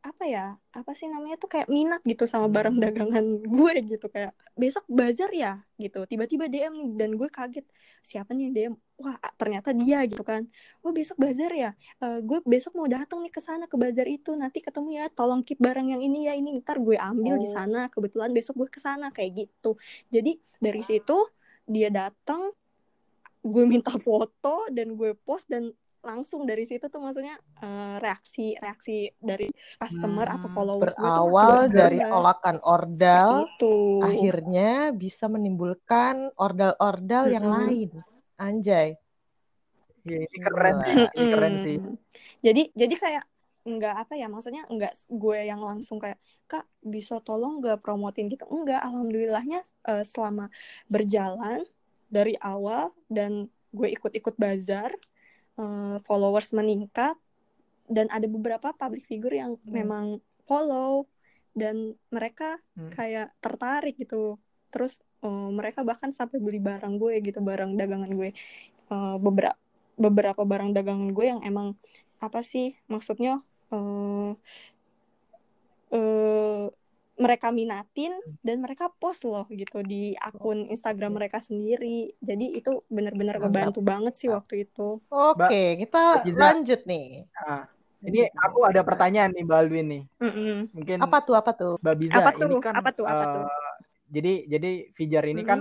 apa ya apa sih namanya tuh kayak minat gitu sama barang Hmm. dagangan gue gitu kayak besok bazar ya gitu tiba-tiba DM nih dan gue kaget siapa nih yang DM wah ternyata dia gitu kan wah besok bazar ya Eh, gue besok mau datang nih ke sana ke bazar itu nanti ketemu ya tolong keep barang yang ini ya ini ntar gue ambil di Oh. sana kebetulan besok gue ke sana kayak gitu jadi dari situ dia datang gue minta foto dan gue post dan langsung dari situ tuh maksudnya eh, reaksi reaksi dari customer atau Hmm, followers gue tuh Berawal makin dari Seperti ordal, itu akhirnya bisa menimbulkan ordal-ordal yang Mm-mm. lain. Anjay. Ya, ini keren sih, Gila. ini keren sih. Jadi jadi kayak nggak apa ya maksudnya nggak gue yang langsung kayak kak bisa tolong nggak promotin gitu enggak alhamdulillahnya eh, selama berjalan dari awal dan gue ikut-ikut bazar eh, followers meningkat dan ada beberapa public figure yang Hmm. memang follow dan mereka Hmm. kayak tertarik gitu terus eh, mereka bahkan sampai beli barang gue gitu barang dagangan gue beberapa beberapa barang dagangan gue yang emang apa sih maksudnya eh eh, mereka minatin dan mereka post loh gitu di akun Instagram mereka sendiri jadi itu benar-benar ngebantu banget sih waktu itu Oke, kita Mbak Giza. lanjut nih. Nah, ini aku ada pertanyaan nih Mbak Alwin nih. Mm-mm. Mungkin Apa tuh? Apa tuh? Mbak Biza Apa ini tuh? kan Apa tuh? Apa tuh? eh, jadi jadi Fijar ini kan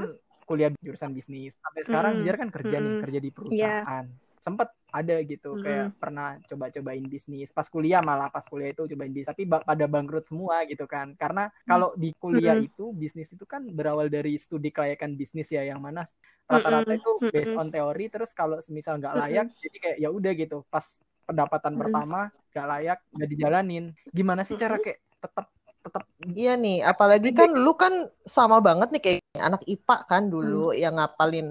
kuliah jurusan bisnis. Sampai sekarang. Fijar kan kerja nih, Mm-mm. kerja di perusahaan. Sempet ada gitu Mm-mm. kayak pernah coba-cobain bisnis. Pas kuliah malah pas kuliah itu cobain bisnis, tapi ba- pada bangkrut semua gitu kan. Karena kalau di kuliah Mm-mm. itu bisnis itu kan berawal dari studi kelayakan bisnis ya yang mana rata-rata itu based on teori terus kalau semisal nggak layak jadi kayak ya udah gitu. Pas pendapatan Mm-mm. pertama nggak layak nggak dijalanin. Gimana sih cara kayak tetap tetap Iya nih, apalagi kan lu kan sama banget nih kayak anak IPA kan dulu yang ngapalin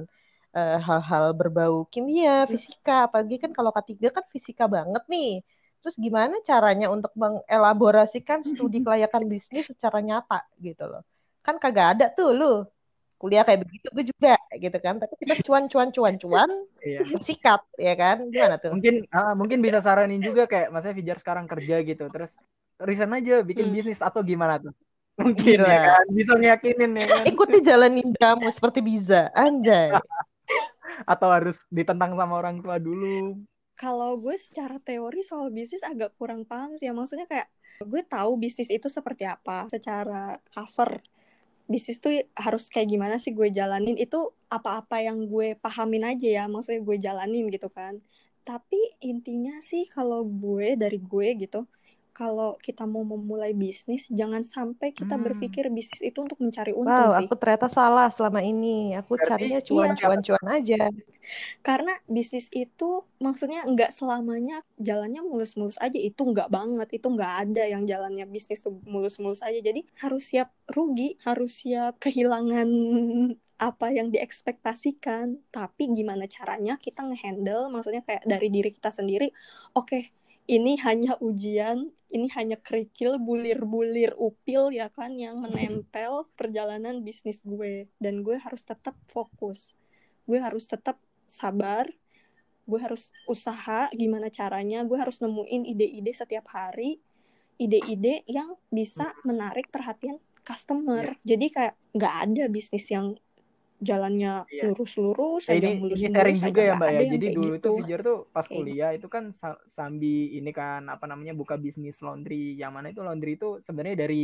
hal-hal berbau kimia, fisika, apalagi kan kalau K3 kan fisika banget nih. Terus gimana caranya untuk mengelaborasikan studi kelayakan bisnis secara nyata gitu loh. Kan kagak ada tuh lu kuliah kayak begitu gue juga gitu kan. Tapi kita cuan-cuan-cuan-cuan iya. sikat ya kan. Gimana tuh? mungkin ah, mungkin bisa saranin juga kayak maksudnya Fijar sekarang kerja gitu terus resign aja bikin Hmm. bisnis atau gimana tuh mungkin Gila. ya kan bisa ngeyakinin ya kan Ikuti jalan ninjamu seperti Biza. Anjay. atau harus ditentang sama orang tua dulu? Kalau gue secara teori soal bisnis agak kurang paham sih ya. Maksudnya kayak gue tahu bisnis itu seperti apa. Secara cover bisnis tuh harus kayak gimana sih gue jalanin? Itu apa-apa yang gue pahamin aja ya maksudnya gue jalanin gitu kan. Tapi intinya sih kalau gue dari gue gitu kalau kita mau memulai bisnis jangan sampai kita Hmm. berpikir bisnis itu untuk mencari untung Wow, sih aku ternyata salah selama ini. Aku Berarti- carinya iya. cuan-cuan-cuan aja. karena bisnis itu maksudnya nggak selamanya jalannya mulus-mulus aja itu nggak banget itu nggak ada yang jalannya bisnis mulus-mulus aja jadi harus siap rugi harus siap kehilangan apa yang diekspektasikan tapi gimana caranya kita ngehandle maksudnya kayak dari diri kita sendiri oke ini hanya ujian ini hanya kerikil bulir-bulir upil ya kan yang menempel perjalanan bisnis gue. Dan gue harus tetap fokus. Gue harus tetap sabar gue harus usaha gimana caranya gue harus nemuin ide-ide setiap hari ide-ide yang bisa menarik perhatian customer. Jadi kayak nggak ada bisnis yang jalannya Iya. lurus-lurus aja ini mulus ini sharing juga ya mbak ya jadi dulu gitu. tuh Fijar tuh pas Kayak kuliah itu kan sa- sambil ini kan apa namanya buka bisnis laundry yang mana itu laundry itu sebenarnya dari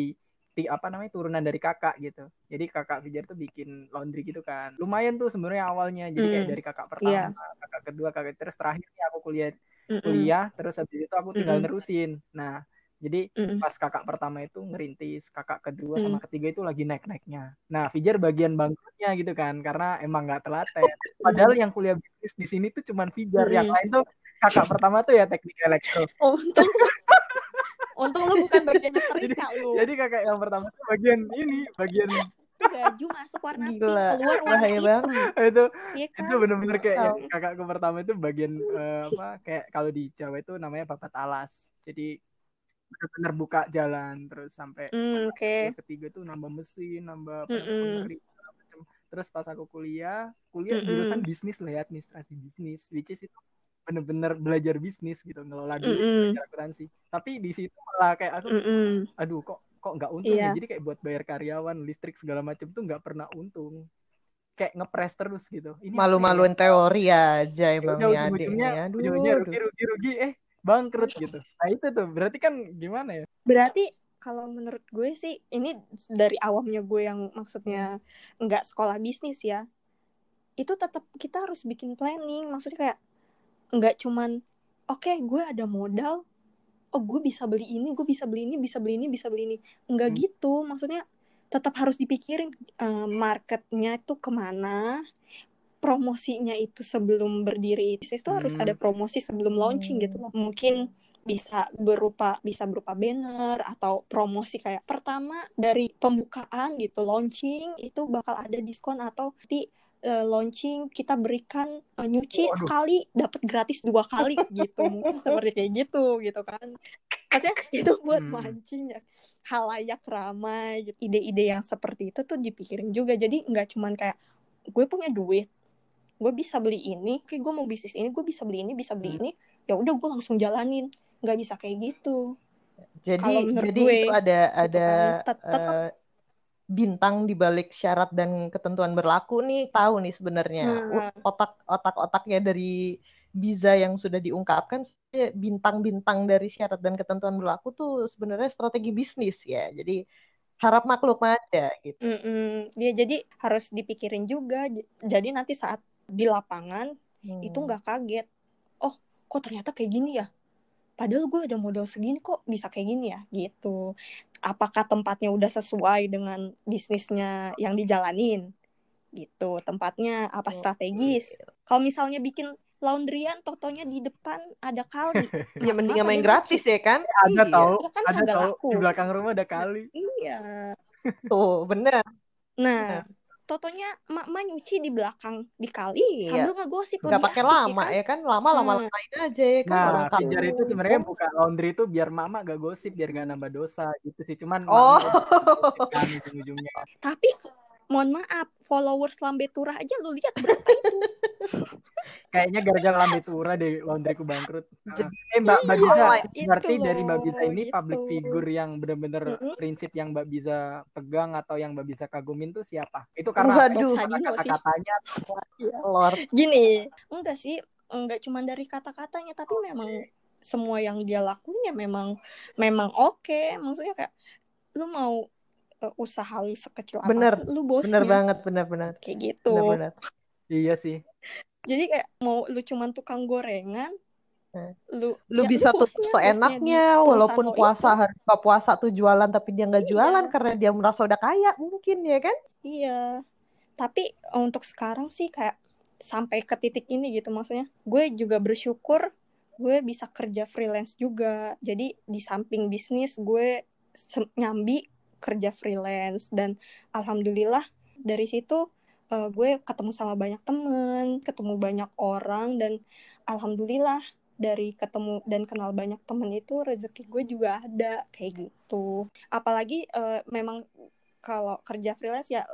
ti- apa namanya turunan dari kakak gitu jadi kakak Fijar tuh bikin laundry gitu kan lumayan tuh sebenarnya awalnya jadi kayak Hmm. dari kakak pertama Iya. kakak kedua kakak terus terakhir nih aku kuliah Mm-mm. kuliah terus habis itu aku tinggal Mm-mm. nerusin nah jadi Mm-mm. pas kakak pertama itu ngerintis kakak kedua Mm. sama ketiga itu lagi naik naiknya nah Fijar bagian bangkrutnya gitu kan karena emang nggak telaten padahal yang kuliah bisnis di sini tuh cuman Fijar yang Mm. lain tuh kakak pertama tuh ya teknik elektro untung untung lu bukan bagian nyetrika lu jadi kakak yang pertama tuh bagian ini bagian baju masuk warna pink keluar warna hitam banget. itu Iya kan itu bener-bener kayak Tahu. yang kakakku pertama itu bagian eh, apa kayak kalau di Jawa itu namanya babat alas jadi benar-benar buka jalan terus sampai oke. yang ketiga tuh nambah mesin, nambah pengering. Terus pas aku kuliah, kuliah Mm-mm. jurusan bisnis lah ya, administrasi bisnis, which is itu bener-bener belajar bisnis gitu, ngelola duit, belajar akuntansi. Tapi di situ malah kayak aku, Mm-mm. aduh kok kok nggak untung ya. Iya. Jadi kayak buat bayar karyawan, listrik segala macem tuh nggak pernah untung. Kayak ngepres terus gitu. Ini ya? Malu-maluin teori aja Ya emang ujung-ujungnya, nih. Aduh, ujung-ujungnya aduh. rugi rugi rugi eh bangkrut gitu. Nah itu tuh berarti kan gimana ya? Berarti kalau menurut gue sih ini dari awamnya gue yang maksudnya nggak sekolah bisnis ya. Itu tetap kita harus bikin planning. Maksudnya kayak nggak cuman oke gue ada modal. Oh gue bisa beli ini, gue bisa beli ini, bisa beli ini, bisa beli ini. Enggak Hmm. gitu. Maksudnya tetap harus dipikirin eh, marketnya itu ke mana. Promosinya itu sebelum berdiri bisnis itu harus Hmm. ada promosi sebelum launching gitu loh. Mungkin bisa berupa bisa berupa banner atau promosi kayak pertama dari pembukaan gitu launching itu bakal ada diskon atau di eh, launching kita berikan eh, nyuci Waduh. sekali dapat gratis dua kali gitu mungkin seperti kayak gitu gitu kan maksudnya itu buat Hmm. mancing ya halayak ramai gitu. ide-ide yang seperti itu tuh dipikirin juga jadi nggak cuman kayak gue punya duit gue bisa beli ini kayak gue mau bisnis ini gue bisa beli ini bisa beli Hmm. ini ya udah gue langsung jalanin nggak bisa kayak gitu Jadi jadi gue, itu ada ada kan. Tet- tetap- eh, bintang di balik syarat dan ketentuan berlaku nih tahu nih sebenarnya Hmm. otak otak-otaknya dari Biza yang sudah diungkapkan bintang-bintang dari syarat dan ketentuan berlaku tuh sebenarnya strategi bisnis ya. Jadi harap maklum aja gitu. Mm-mm. dia jadi harus dipikirin juga jadi nanti saat di lapangan Hmm. itu nggak kaget oh kok ternyata kayak gini ya padahal gue ada modal segini kok bisa kayak gini ya gitu apakah tempatnya udah sesuai dengan bisnisnya yang dijalanin gitu tempatnya apa Oke. strategis kalau misalnya bikin laundryan totonya di depan ada kali Ya mendingan Apa main gratis ya kan? Ada Iya. tahu, Ya kan ada tahu laku. di belakang rumah ada kali. iya Tuh, bener. nah totonya mak nyuci di belakang di kali Iya. sambil ngegosip Nggak pakai asik, lama kan? ya kan? Lama lama Hmm. lamain aja ya kan Nah, kampung. itu sebenarnya buka laundry itu biar mama gak gosip, biar gak nambah dosa gitu sih. Cuman Oh. kan ujung-ujungnya. Tapi mohon maaf, followers Lambe Turah aja lu lihat berapa itu? Kayaknya gara-gara lambe tura deh laundryku bangkrut. Jadi- eh Mbak Mbak Biza, Iya, itu berarti dari Mbak Biza ini gitu. public figure yang bener-bener Mm-mm. prinsip yang Mbak Biza pegang atau yang Mbak Biza kagumin tuh siapa? Itu karena apa? Waduh. Kata-katanya Lord. Gini, enggak sih, enggak cuma dari kata-katanya, tapi memang semua yang dia lakuin ya memang memang oke. Maksudnya kayak lu mau usaha lu sekecil Bener, apa pun, lu bosnya Bener banget, bener bener. kayak gitu. Bener bener. Iya sih. Jadi kayak mau lu cuman tukang gorengan, Eh. lu Lu ya bisa lu tuh seenaknya walaupun puasa itu. hari buka puasa tuh jualan tapi dia nggak Iya. jualan karena dia merasa udah kaya mungkin ya kan? Iya. Tapi untuk sekarang sih kayak sampai ke titik ini gitu maksudnya. Gue juga bersyukur gue bisa kerja freelance juga. Jadi di samping bisnis gue nyambi kerja freelance. Dan alhamdulillah dari situ eh, gue ketemu sama banyak temen, ketemu banyak orang dan alhamdulillah dari ketemu dan kenal banyak temen itu rezeki gue juga ada kayak gitu. Apalagi eh, memang kalau kerja freelance ya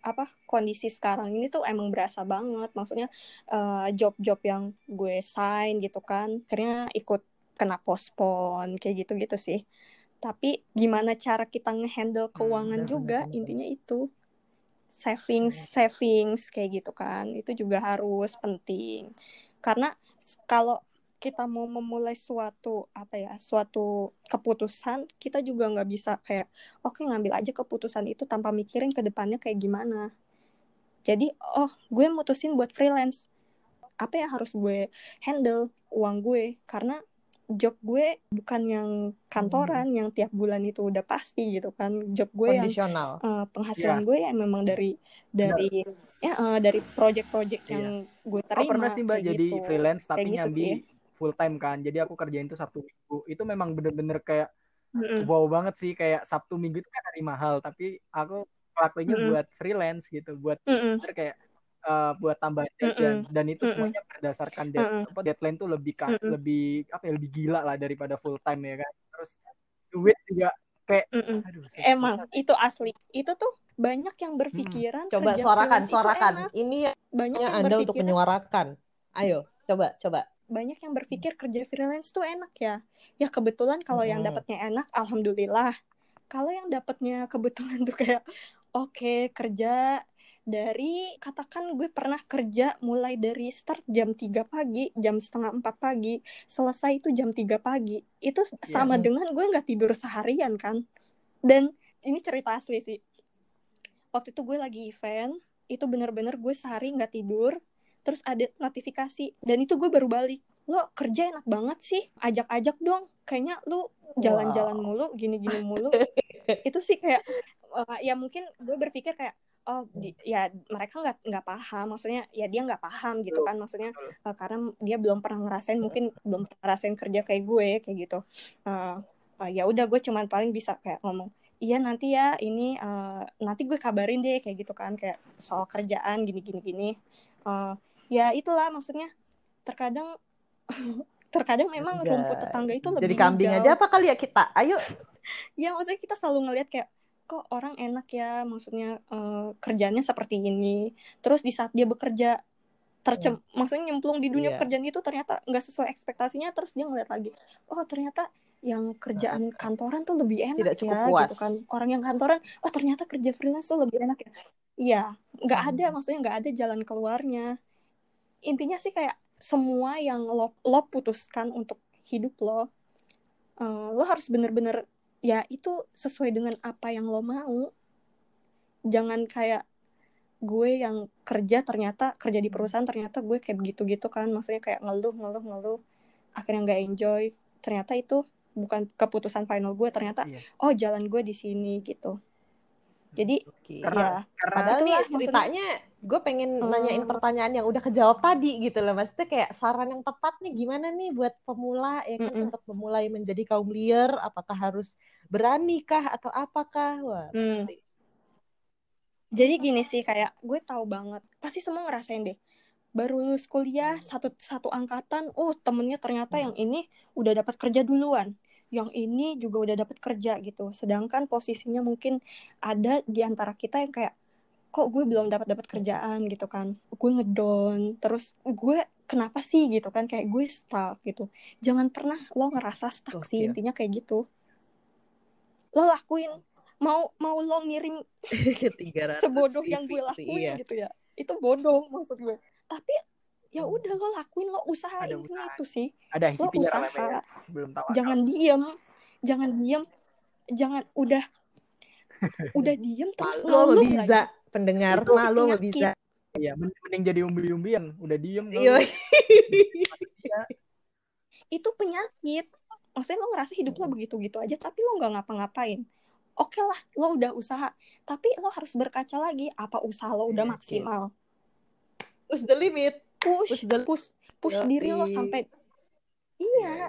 apa kondisi sekarang ini tuh emang berasa banget. Maksudnya eh, job-job yang gue sign gitu kan akhirnya ikut kena postpone kayak gitu-gitu sih tapi gimana cara kita ngehandle keuangan benar, juga intinya itu. Savings savings kayak gitu kan. Itu juga harus penting. Karena kalau kita mau memulai suatu apa ya suatu keputusan kita juga nggak bisa kayak oke ngambil aja keputusan itu tanpa mikirin ke depannya kayak gimana. Jadi oh gue mutusin buat freelance. Apa yang harus gue handle? Uang gue. Karena job gue bukan yang kantoran yang tiap bulan itu udah pasti gitu kan job gue yang eh, penghasilan gue ya memang dari dari ya eh, dari project-project Iya. yang gue Oh, terima pernah sih Mbak jadi gitu. freelance tapi Kayak gitu nyambi sih. full time kan. Jadi aku kerjain tuh Sabtu Minggu. Itu memang bener-bener kayak Mm-mm. wow banget sih kayak Sabtu Minggu itu kan hari mahal tapi aku ngelakuinnya Mm-mm. buat freelance gitu, buat bener kayak eh, buat tambah jajan dan itu Mm-mm. semuanya berdasarkan Mm-mm. deadline, apa, deadline tuh lebih ka- Mm-mm. lebih apa ya lebih gila lah daripada full time ya kan. Terus duit juga kayak Mm-mm. aduh susah Emang itu asli. Itu tuh banyak yang berpikiran Coba kerja suarakan, freelance itu suarakan. enak. Ini Banyak yang yang Anda untuk berpikiran menyuarakan. Ayo, coba, coba. banyak yang berpikir kerja freelance tuh enak ya. Ya kebetulan kalau yang Mm-mm. dapatnya enak, alhamdulillah. Kalau yang dapatnya kebetulan tuh kayak oke kerja dari katakan gue pernah kerja mulai dari start jam 3 pagi, jam setengah 4 pagi, selesai itu jam 3 pagi. Itu sama Hmm. dengan gue nggak tidur seharian kan. Dan ini cerita asli sih. Waktu itu gue lagi event, itu bener-bener gue sehari nggak tidur, terus ada notifikasi dan itu gue baru balik lo kerja enak banget sih ajak-ajak dong kayaknya lu jalan-jalan Wow. mulu gini-gini mulu itu sih kayak eh, ya mungkin gue berpikir kayak oh di- ya mereka nggak nggak paham. Maksudnya ya dia nggak paham gitu kan. Maksudnya eh, karena dia belum pernah ngerasain mungkin belum pernah ngerasain kerja kayak gue kayak gitu. Eh, eh, ya udah gue cuman paling bisa kayak ngomong iya nanti ya ini eh, nanti gue kabarin deh kayak gitu kan. Kayak soal kerjaan gini gini gini. Eh, ya itulah maksudnya terkadang terkadang memang rumput tetangga itu lebih Jadi kambing hijau. aja apa kali ya kita? Ayo. ya maksudnya kita selalu ngelihat kayak kok orang enak ya maksudnya eh, kerjanya seperti ini terus di saat dia bekerja tercem maksudnya nyemplung di dunia Iya. pekerjaan itu ternyata nggak sesuai ekspektasinya terus dia ngeliat lagi oh ternyata yang kerjaan kantoran tuh lebih enak Tidak cukup ya puas. gitu kan orang yang kantoran oh ternyata kerja freelance tuh lebih enak ya iya nggak ada Hmm. maksudnya nggak ada jalan keluarnya intinya sih kayak semua yang lo lo putuskan untuk hidup lo eh, lo harus bener-bener ya itu sesuai dengan apa yang lo mau. Jangan kayak gue yang kerja ternyata kerja di perusahaan ternyata gue kayak begitu-gitu kan. Maksudnya kayak ngeluh ngeluh ngeluh akhirnya nggak enjoy. Ternyata itu bukan keputusan final gue ternyata Iya. oh jalan gue di sini gitu jadi. Karena- ya karena Padahal nih ceritanya gue pengen Hmm. nanyain pertanyaan yang udah kejawab tadi gitu loh. Maksudnya kayak saran yang tepat nih gimana nih buat pemula ya kan Mm-mm. untuk memulai menjadi kaum liar apakah harus berani kah atau apakah? Wah, Hmm. pasti. Jadi gini sih kayak gue tahu banget pasti semua ngerasain deh baru lulus kuliah satu satu angkatan oh temennya ternyata yang ini udah dapat kerja duluan yang ini juga udah dapat kerja gitu. Sedangkan posisinya mungkin ada di antara kita yang kayak kok gue belum dapat dapat kerjaan? gitu kan. Gue ngedown. Terus gue kenapa sih? gitu kan. Kayak gue stuck gitu. Jangan pernah lo ngerasa stuck sih Gokil. intinya kayak gitu. Lo lakuin. Mau mau lo ngirim 300 sebodoh yang gue lakuin iya. gitu ya itu bodoh maksud gue. Tapi ya udah lo lakuin lo usaha Ada intinya usaha. itu sih ada Lo usaha. namanya sebelum tahu jangan diem jangan diem jangan udah udah diem terus sama ngeluh Biza, lagi. pendengar Itu malu penyakit. Biza. Iya, mending, jadi umbi-umbian, udah diem. Iya. itu penyakit maksudnya lo ngerasa hidup lo begitu-gitu aja tapi lo nggak ngapa-ngapain oke lah lo udah usaha tapi lo harus berkaca lagi apa usaha lo udah Iya, maksimal Push the limit. Push Push push push Yoi. diri lo sampai Iya, iya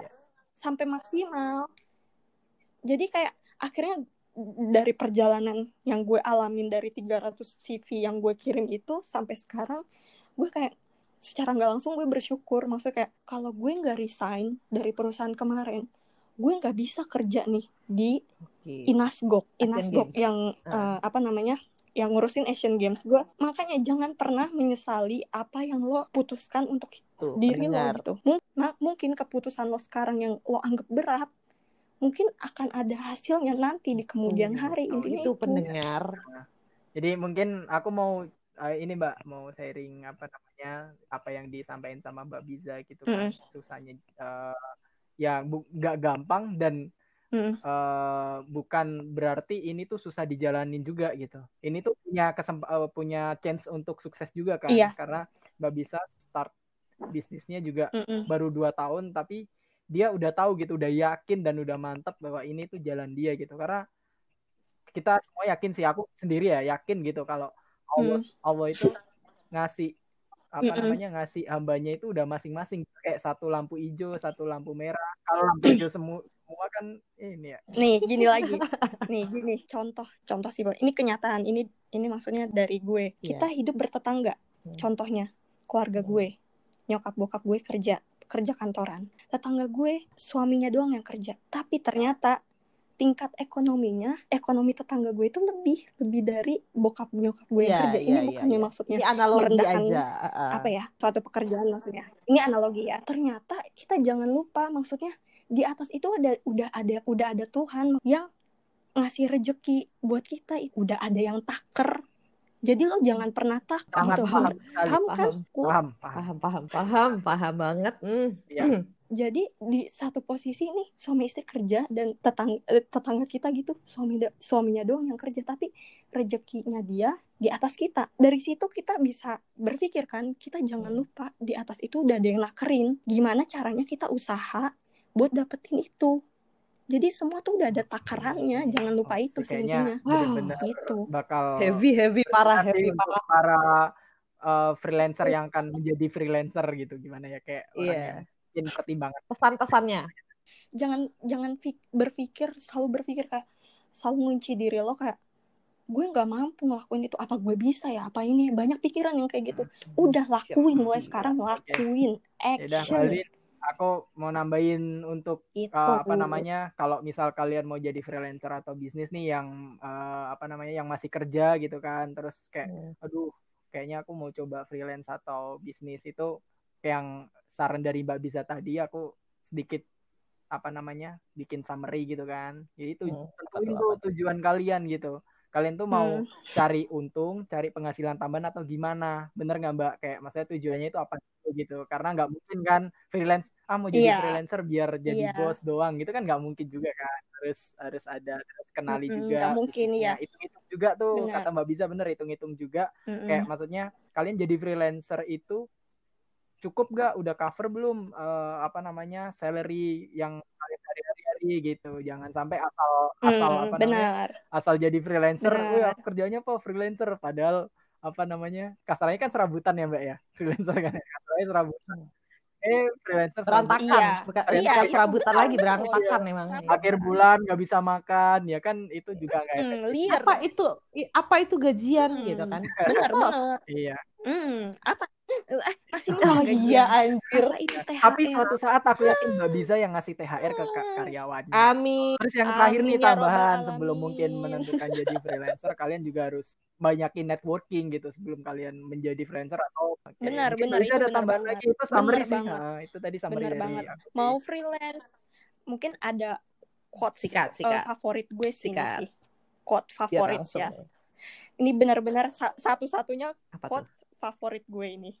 sampai maksimal jadi kayak akhirnya dari perjalanan yang gue alamin dari 300 CV yang gue kirim itu sampai sekarang gue kayak secara nggak langsung gue bersyukur maksudnya kayak kalau gue nggak resign dari perusahaan kemarin gue nggak bisa kerja nih di Oke. Inasgok Inasgok yang Ah. eh, apa namanya yang ngurusin Asian Games gue makanya jangan pernah menyesali apa yang lo putuskan untuk Tuh, diri pendengar. lo gitu. Mung- ma- mungkin keputusan lo sekarang yang lo anggap berat, mungkin akan ada hasilnya nanti di kemudian Betul, hari. betul. Intinya Itu itu. pendengar. Jadi mungkin aku mau eh, ini Mbak mau sharing apa namanya apa yang disampaikan sama Mbak Biza gitu kan susahnya eh, ya nggak gampang dan Mm. eh, bukan berarti ini tuh susah dijalanin juga gitu. Ini tuh punya kesemp eh, punya chance untuk sukses juga kan Iya. karena Mbak Bisa start bisnisnya juga Mm-mm. baru dua tahun tapi dia udah tahu gitu udah yakin dan udah mantap bahwa ini tuh jalan dia gitu karena kita semua yakin sih aku sendiri ya yakin gitu kalau Allah Allah itu ngasih apa Mm-mm. namanya ngasih hambanya itu udah masing-masing kayak satu lampu hijau satu lampu merah kalau lampu hijau semua semua kan ini ya Nih, gini lagi. Nih, gini. Contoh, contoh sih. Ini kenyataan. Ini ini maksudnya dari gue. Iya. Kita hidup bertetangga. Hmm. Contohnya, keluarga gue. Nyokap bokap gue kerja, kerja kantoran. Tetangga gue, suaminya doang yang kerja. Tapi ternyata tingkat ekonominya ekonomi tetangga gue itu lebih lebih dari bokap nyokap gue yang Iya, kerja iya, ini iya, bukannya iya. maksudnya Ini analogi merendahkan aja. uh-uh. apa ya suatu pekerjaan maksudnya ini analogi ya ternyata kita jangan lupa maksudnya di atas itu ada udah ada udah ada Tuhan yang ngasih rejeki buat kita udah ada yang taker jadi lo jangan pernah takut Sangat gitu paham sekali. paham kan Paham. Ku- Paham, paham. Paham, paham, paham, paham banget. Hmm. Iya. Hmm. jadi di satu posisi nih suami istri kerja dan tetangga tetangga kita gitu suami da- suaminya doang yang kerja tapi rezekinya dia di atas kita dari situ kita bisa berpikir kan kita jangan lupa di atas itu udah ada yang nakerin gimana caranya kita usaha buat dapetin itu. Jadi semua tuh udah ada takarannya jangan lupa itu sih intinya. benar-benar gitu. bakal Heavy, heavy, parah, heavy, parah. para uh, freelancer yang akan menjadi freelancer gitu. Gimana ya kayak orang Iya. yang pertimbangan. Pesan-pesannya. jangan jangan berpikir selalu berpikir kayak selalu ngunci diri lo kayak gue nggak mampu ngelakuin itu. Apa gue bisa ya? Apa ini? Banyak pikiran yang kayak gitu. Udah lakuin mulai sekarang lakuin. Ya action. Balin aku mau nambahin untuk itu uh, apa namanya kalau misal kalian mau jadi freelancer atau bisnis nih yang uh, apa namanya yang masih kerja gitu kan terus kayak Hmm. aduh kayaknya aku mau coba freelance atau bisnis itu yang saran dari Mbak Bisa tadi aku sedikit apa namanya bikin summary gitu kan. Jadi itu Hmm, tentuin betul, tuh tujuan kalian gitu kalian tuh mau Hmm. cari untung cari penghasilan tambahan atau gimana bener nggak Mbak kayak maksudnya tujuannya itu apa gitu karena nggak mungkin kan freelance ah mau jadi Iya. freelancer biar jadi Iya. bos doang gitu kan nggak mungkin juga kan harus harus ada harus kenali Mm-mm, juga nggak mungkin, bisnisnya. iya. hitung-hitung juga tuh Benar. kata Mbak Bisa bener hitung-hitung juga Mm-mm. kayak maksudnya kalian jadi freelancer itu cukup gak udah cover belum eh, apa namanya salary yang kalian hari-hari gitu jangan sampai asal asal Hmm, apa namanya benar asal jadi freelancer Benar. "Wih, aku kerjanya apa freelancer padahal apa namanya kasarnya kan serabutan ya mbak ya freelancer kan ya kasarnya serabutan eh freelancer Berantakan. serabutan. Iya. Bukan, Iya, iya, serabutan lagi, berantakan emang. akhir bulan nggak bisa makan ya kan itu juga nggak Hmm, liar Apa itu? Apa itu gajian Hmm. gitu kan? benar benar iya Hmm, apa eh masih Oh iya anjir. apa itu THR tapi suatu saat aku yakin mbak bisa yang ngasih THR ke ka- karyawannya Amin. Terus yang terakhir nih Amin ya tambahan Rabbal sebelum mungkin menentukan jadi freelancer kalian juga harus banyakin networking gitu sebelum kalian menjadi freelancer atau Oke, Benar, mungkin benar, itu ada benar tambahan banget. lagi itu summary Benar sih banget. Nah, itu tadi summary Benar dari banget. aku mau freelance mungkin ada quotes Sikat, eh, sikat. favorit gue sih ini Sikat. sih quote Biar favorit langsung. ya ini benar-benar sa- satu-satunya quote favorit gue ini.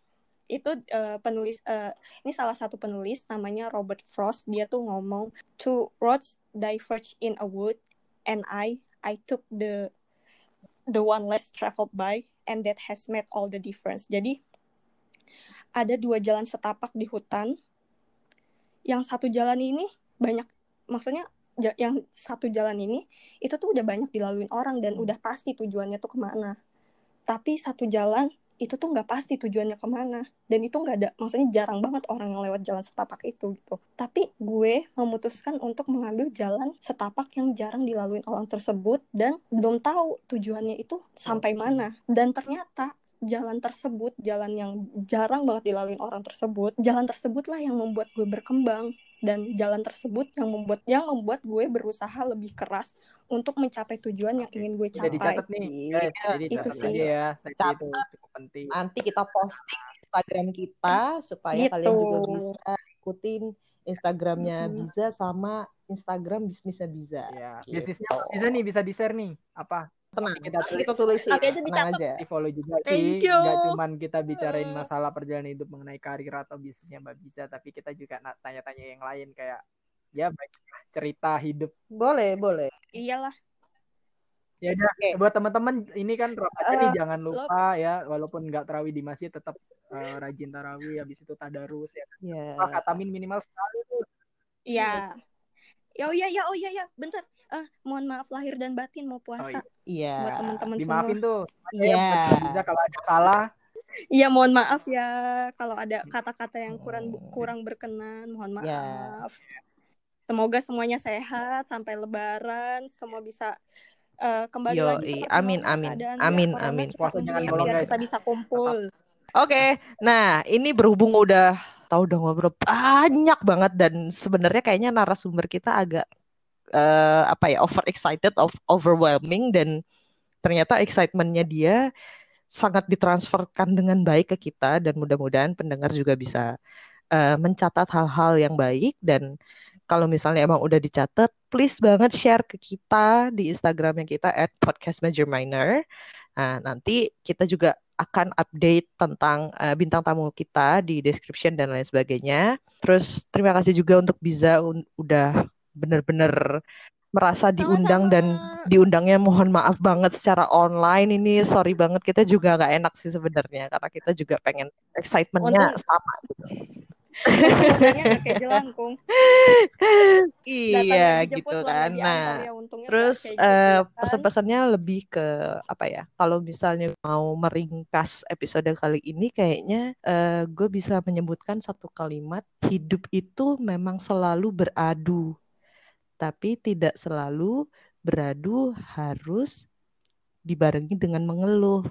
Itu eh, penulis eh, ini salah satu penulis namanya Robert Frost. Dia tuh ngomong two roads diverge in a wood and I I took the the one less traveled by and that has made all the difference. Jadi ada dua jalan setapak di hutan. Yang satu jalan ini banyak maksudnya yang satu jalan ini itu tuh udah banyak dilaluin orang dan udah pasti tujuannya tuh ke mana. Tapi satu jalan itu tuh nggak pasti tujuannya ke mana. Dan itu nggak ada maksudnya jarang banget orang yang lewat jalan setapak itu gitu. Tapi gue memutuskan untuk mengambil jalan setapak yang jarang dilalui orang tersebut dan belum tahu tujuannya itu sampai mana. Dan ternyata jalan tersebut jalan yang jarang banget dilalui orang tersebut jalan tersebutlah yang membuat gue berkembang dan jalan tersebut yang membuat yang membuat gue berusaha lebih keras untuk mencapai tujuan yang ingin gue capai dicatat nih Iya, guys jadi itu sih. aja ya Catat. itu cukup penting Nanti kita posting Instagram kita supaya Gitu. kalian juga bisa ikutin Instagramnya Mhm. Biza sama Instagram bisnisnya Biza. ya Gitu. bisnisnya bisa nih bisa di share nih apa Tenang, kita tulis kita. Nanti aja Tenang aja. di follow juga Thank sih you. nggak cuman kita bicarain masalah perjalanan hidup mengenai karir atau bisnisnya Mbak Bisa tapi kita juga tanya-tanya yang lain kayak ya banyak cerita hidup Boleh, boleh. iyalah ya udah Oke. buat teman-teman ini kan Ramadan nih Eh, jangan lupa ya walaupun nggak terawih di masjid tetap eh, rajin tarawih habis itu tadarus ya Ya. Wah, katamin minimal sekali tuh Iya. Ya oh iya ya oh iya ya bentar. Eh mohon maaf lahir dan batin mau puasa Iya. Buat teman-teman semua. dimaafin tuh Iya. ya, bisa kalau ada salah Iya mohon maaf ya kalau ada kata-kata yang kurang Hmm. kurang berkenan mohon maaf. Ya. Semoga semuanya sehat sampai lebaran semua bisa eh, kembali Yoi, lagi seperti amin, amin, amin, corona amin. Puasa jangan bolong, guys. kita bisa kumpul. Oke, nah ini berhubung udah tahu udah ngobrol banyak banget dan sebenarnya kayaknya narasumber kita agak eh, apa ya over excited, of overwhelming dan ternyata excitementnya dia sangat ditransferkan dengan baik ke kita dan mudah-mudahan pendengar juga bisa eh, mencatat hal-hal yang baik dan kalau misalnya emang udah dicatat, please banget share ke kita di Instagramnya kita at podcast major minor. Nah, nanti kita juga akan update tentang uh, bintang tamu kita di description dan lain sebagainya. Terus terima kasih juga untuk Biza un- udah bener-bener merasa diundang dan diundangnya mohon maaf banget secara online ini sorry banget kita juga nggak enak sih sebenarnya karena kita juga pengen excitementnya sama gitu. Jelangkung. iya gitu kan. Nah, ya, Terus eh, gitu, ya kan? pesan-pesannya lebih ke apa ya? Kalau misalnya mau meringkas episode kali ini, kayaknya eh, gue bisa menyebutkan satu kalimat: hidup itu memang selalu beradu, tapi tidak selalu beradu harus dibarengi dengan mengeluh.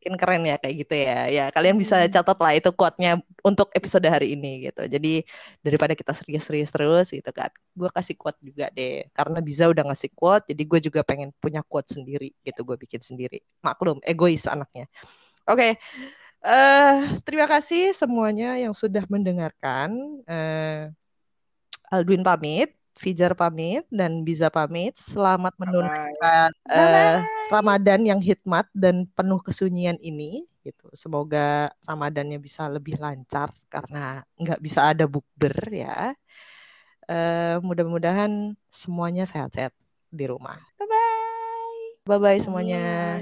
Mungkin keren ya kayak gitu ya. Ya kalian bisa Hmm. catat lah itu quote-nya untuk episode hari ini gitu. Jadi daripada kita serius-serius terus gitu kan. Gue kasih quote juga deh. Karena Biza udah ngasih quote, jadi gue juga pengen punya quote sendiri gitu. Gue bikin sendiri. Maklum, egois anaknya. Oke. eh terima kasih semuanya yang sudah mendengarkan. Eh Aldwin pamit, Fijar pamit, dan Biza pamit. Selamat menunaikan eh, Ramadan yang hikmat dan penuh kesunyian ini. Gitu. Semoga Ramadannya bisa lebih lancar karena nggak bisa ada bukber ya. Eh, mudah-mudahan semuanya sehat-sehat di rumah. Bye-bye. Bye bye semuanya. Amin.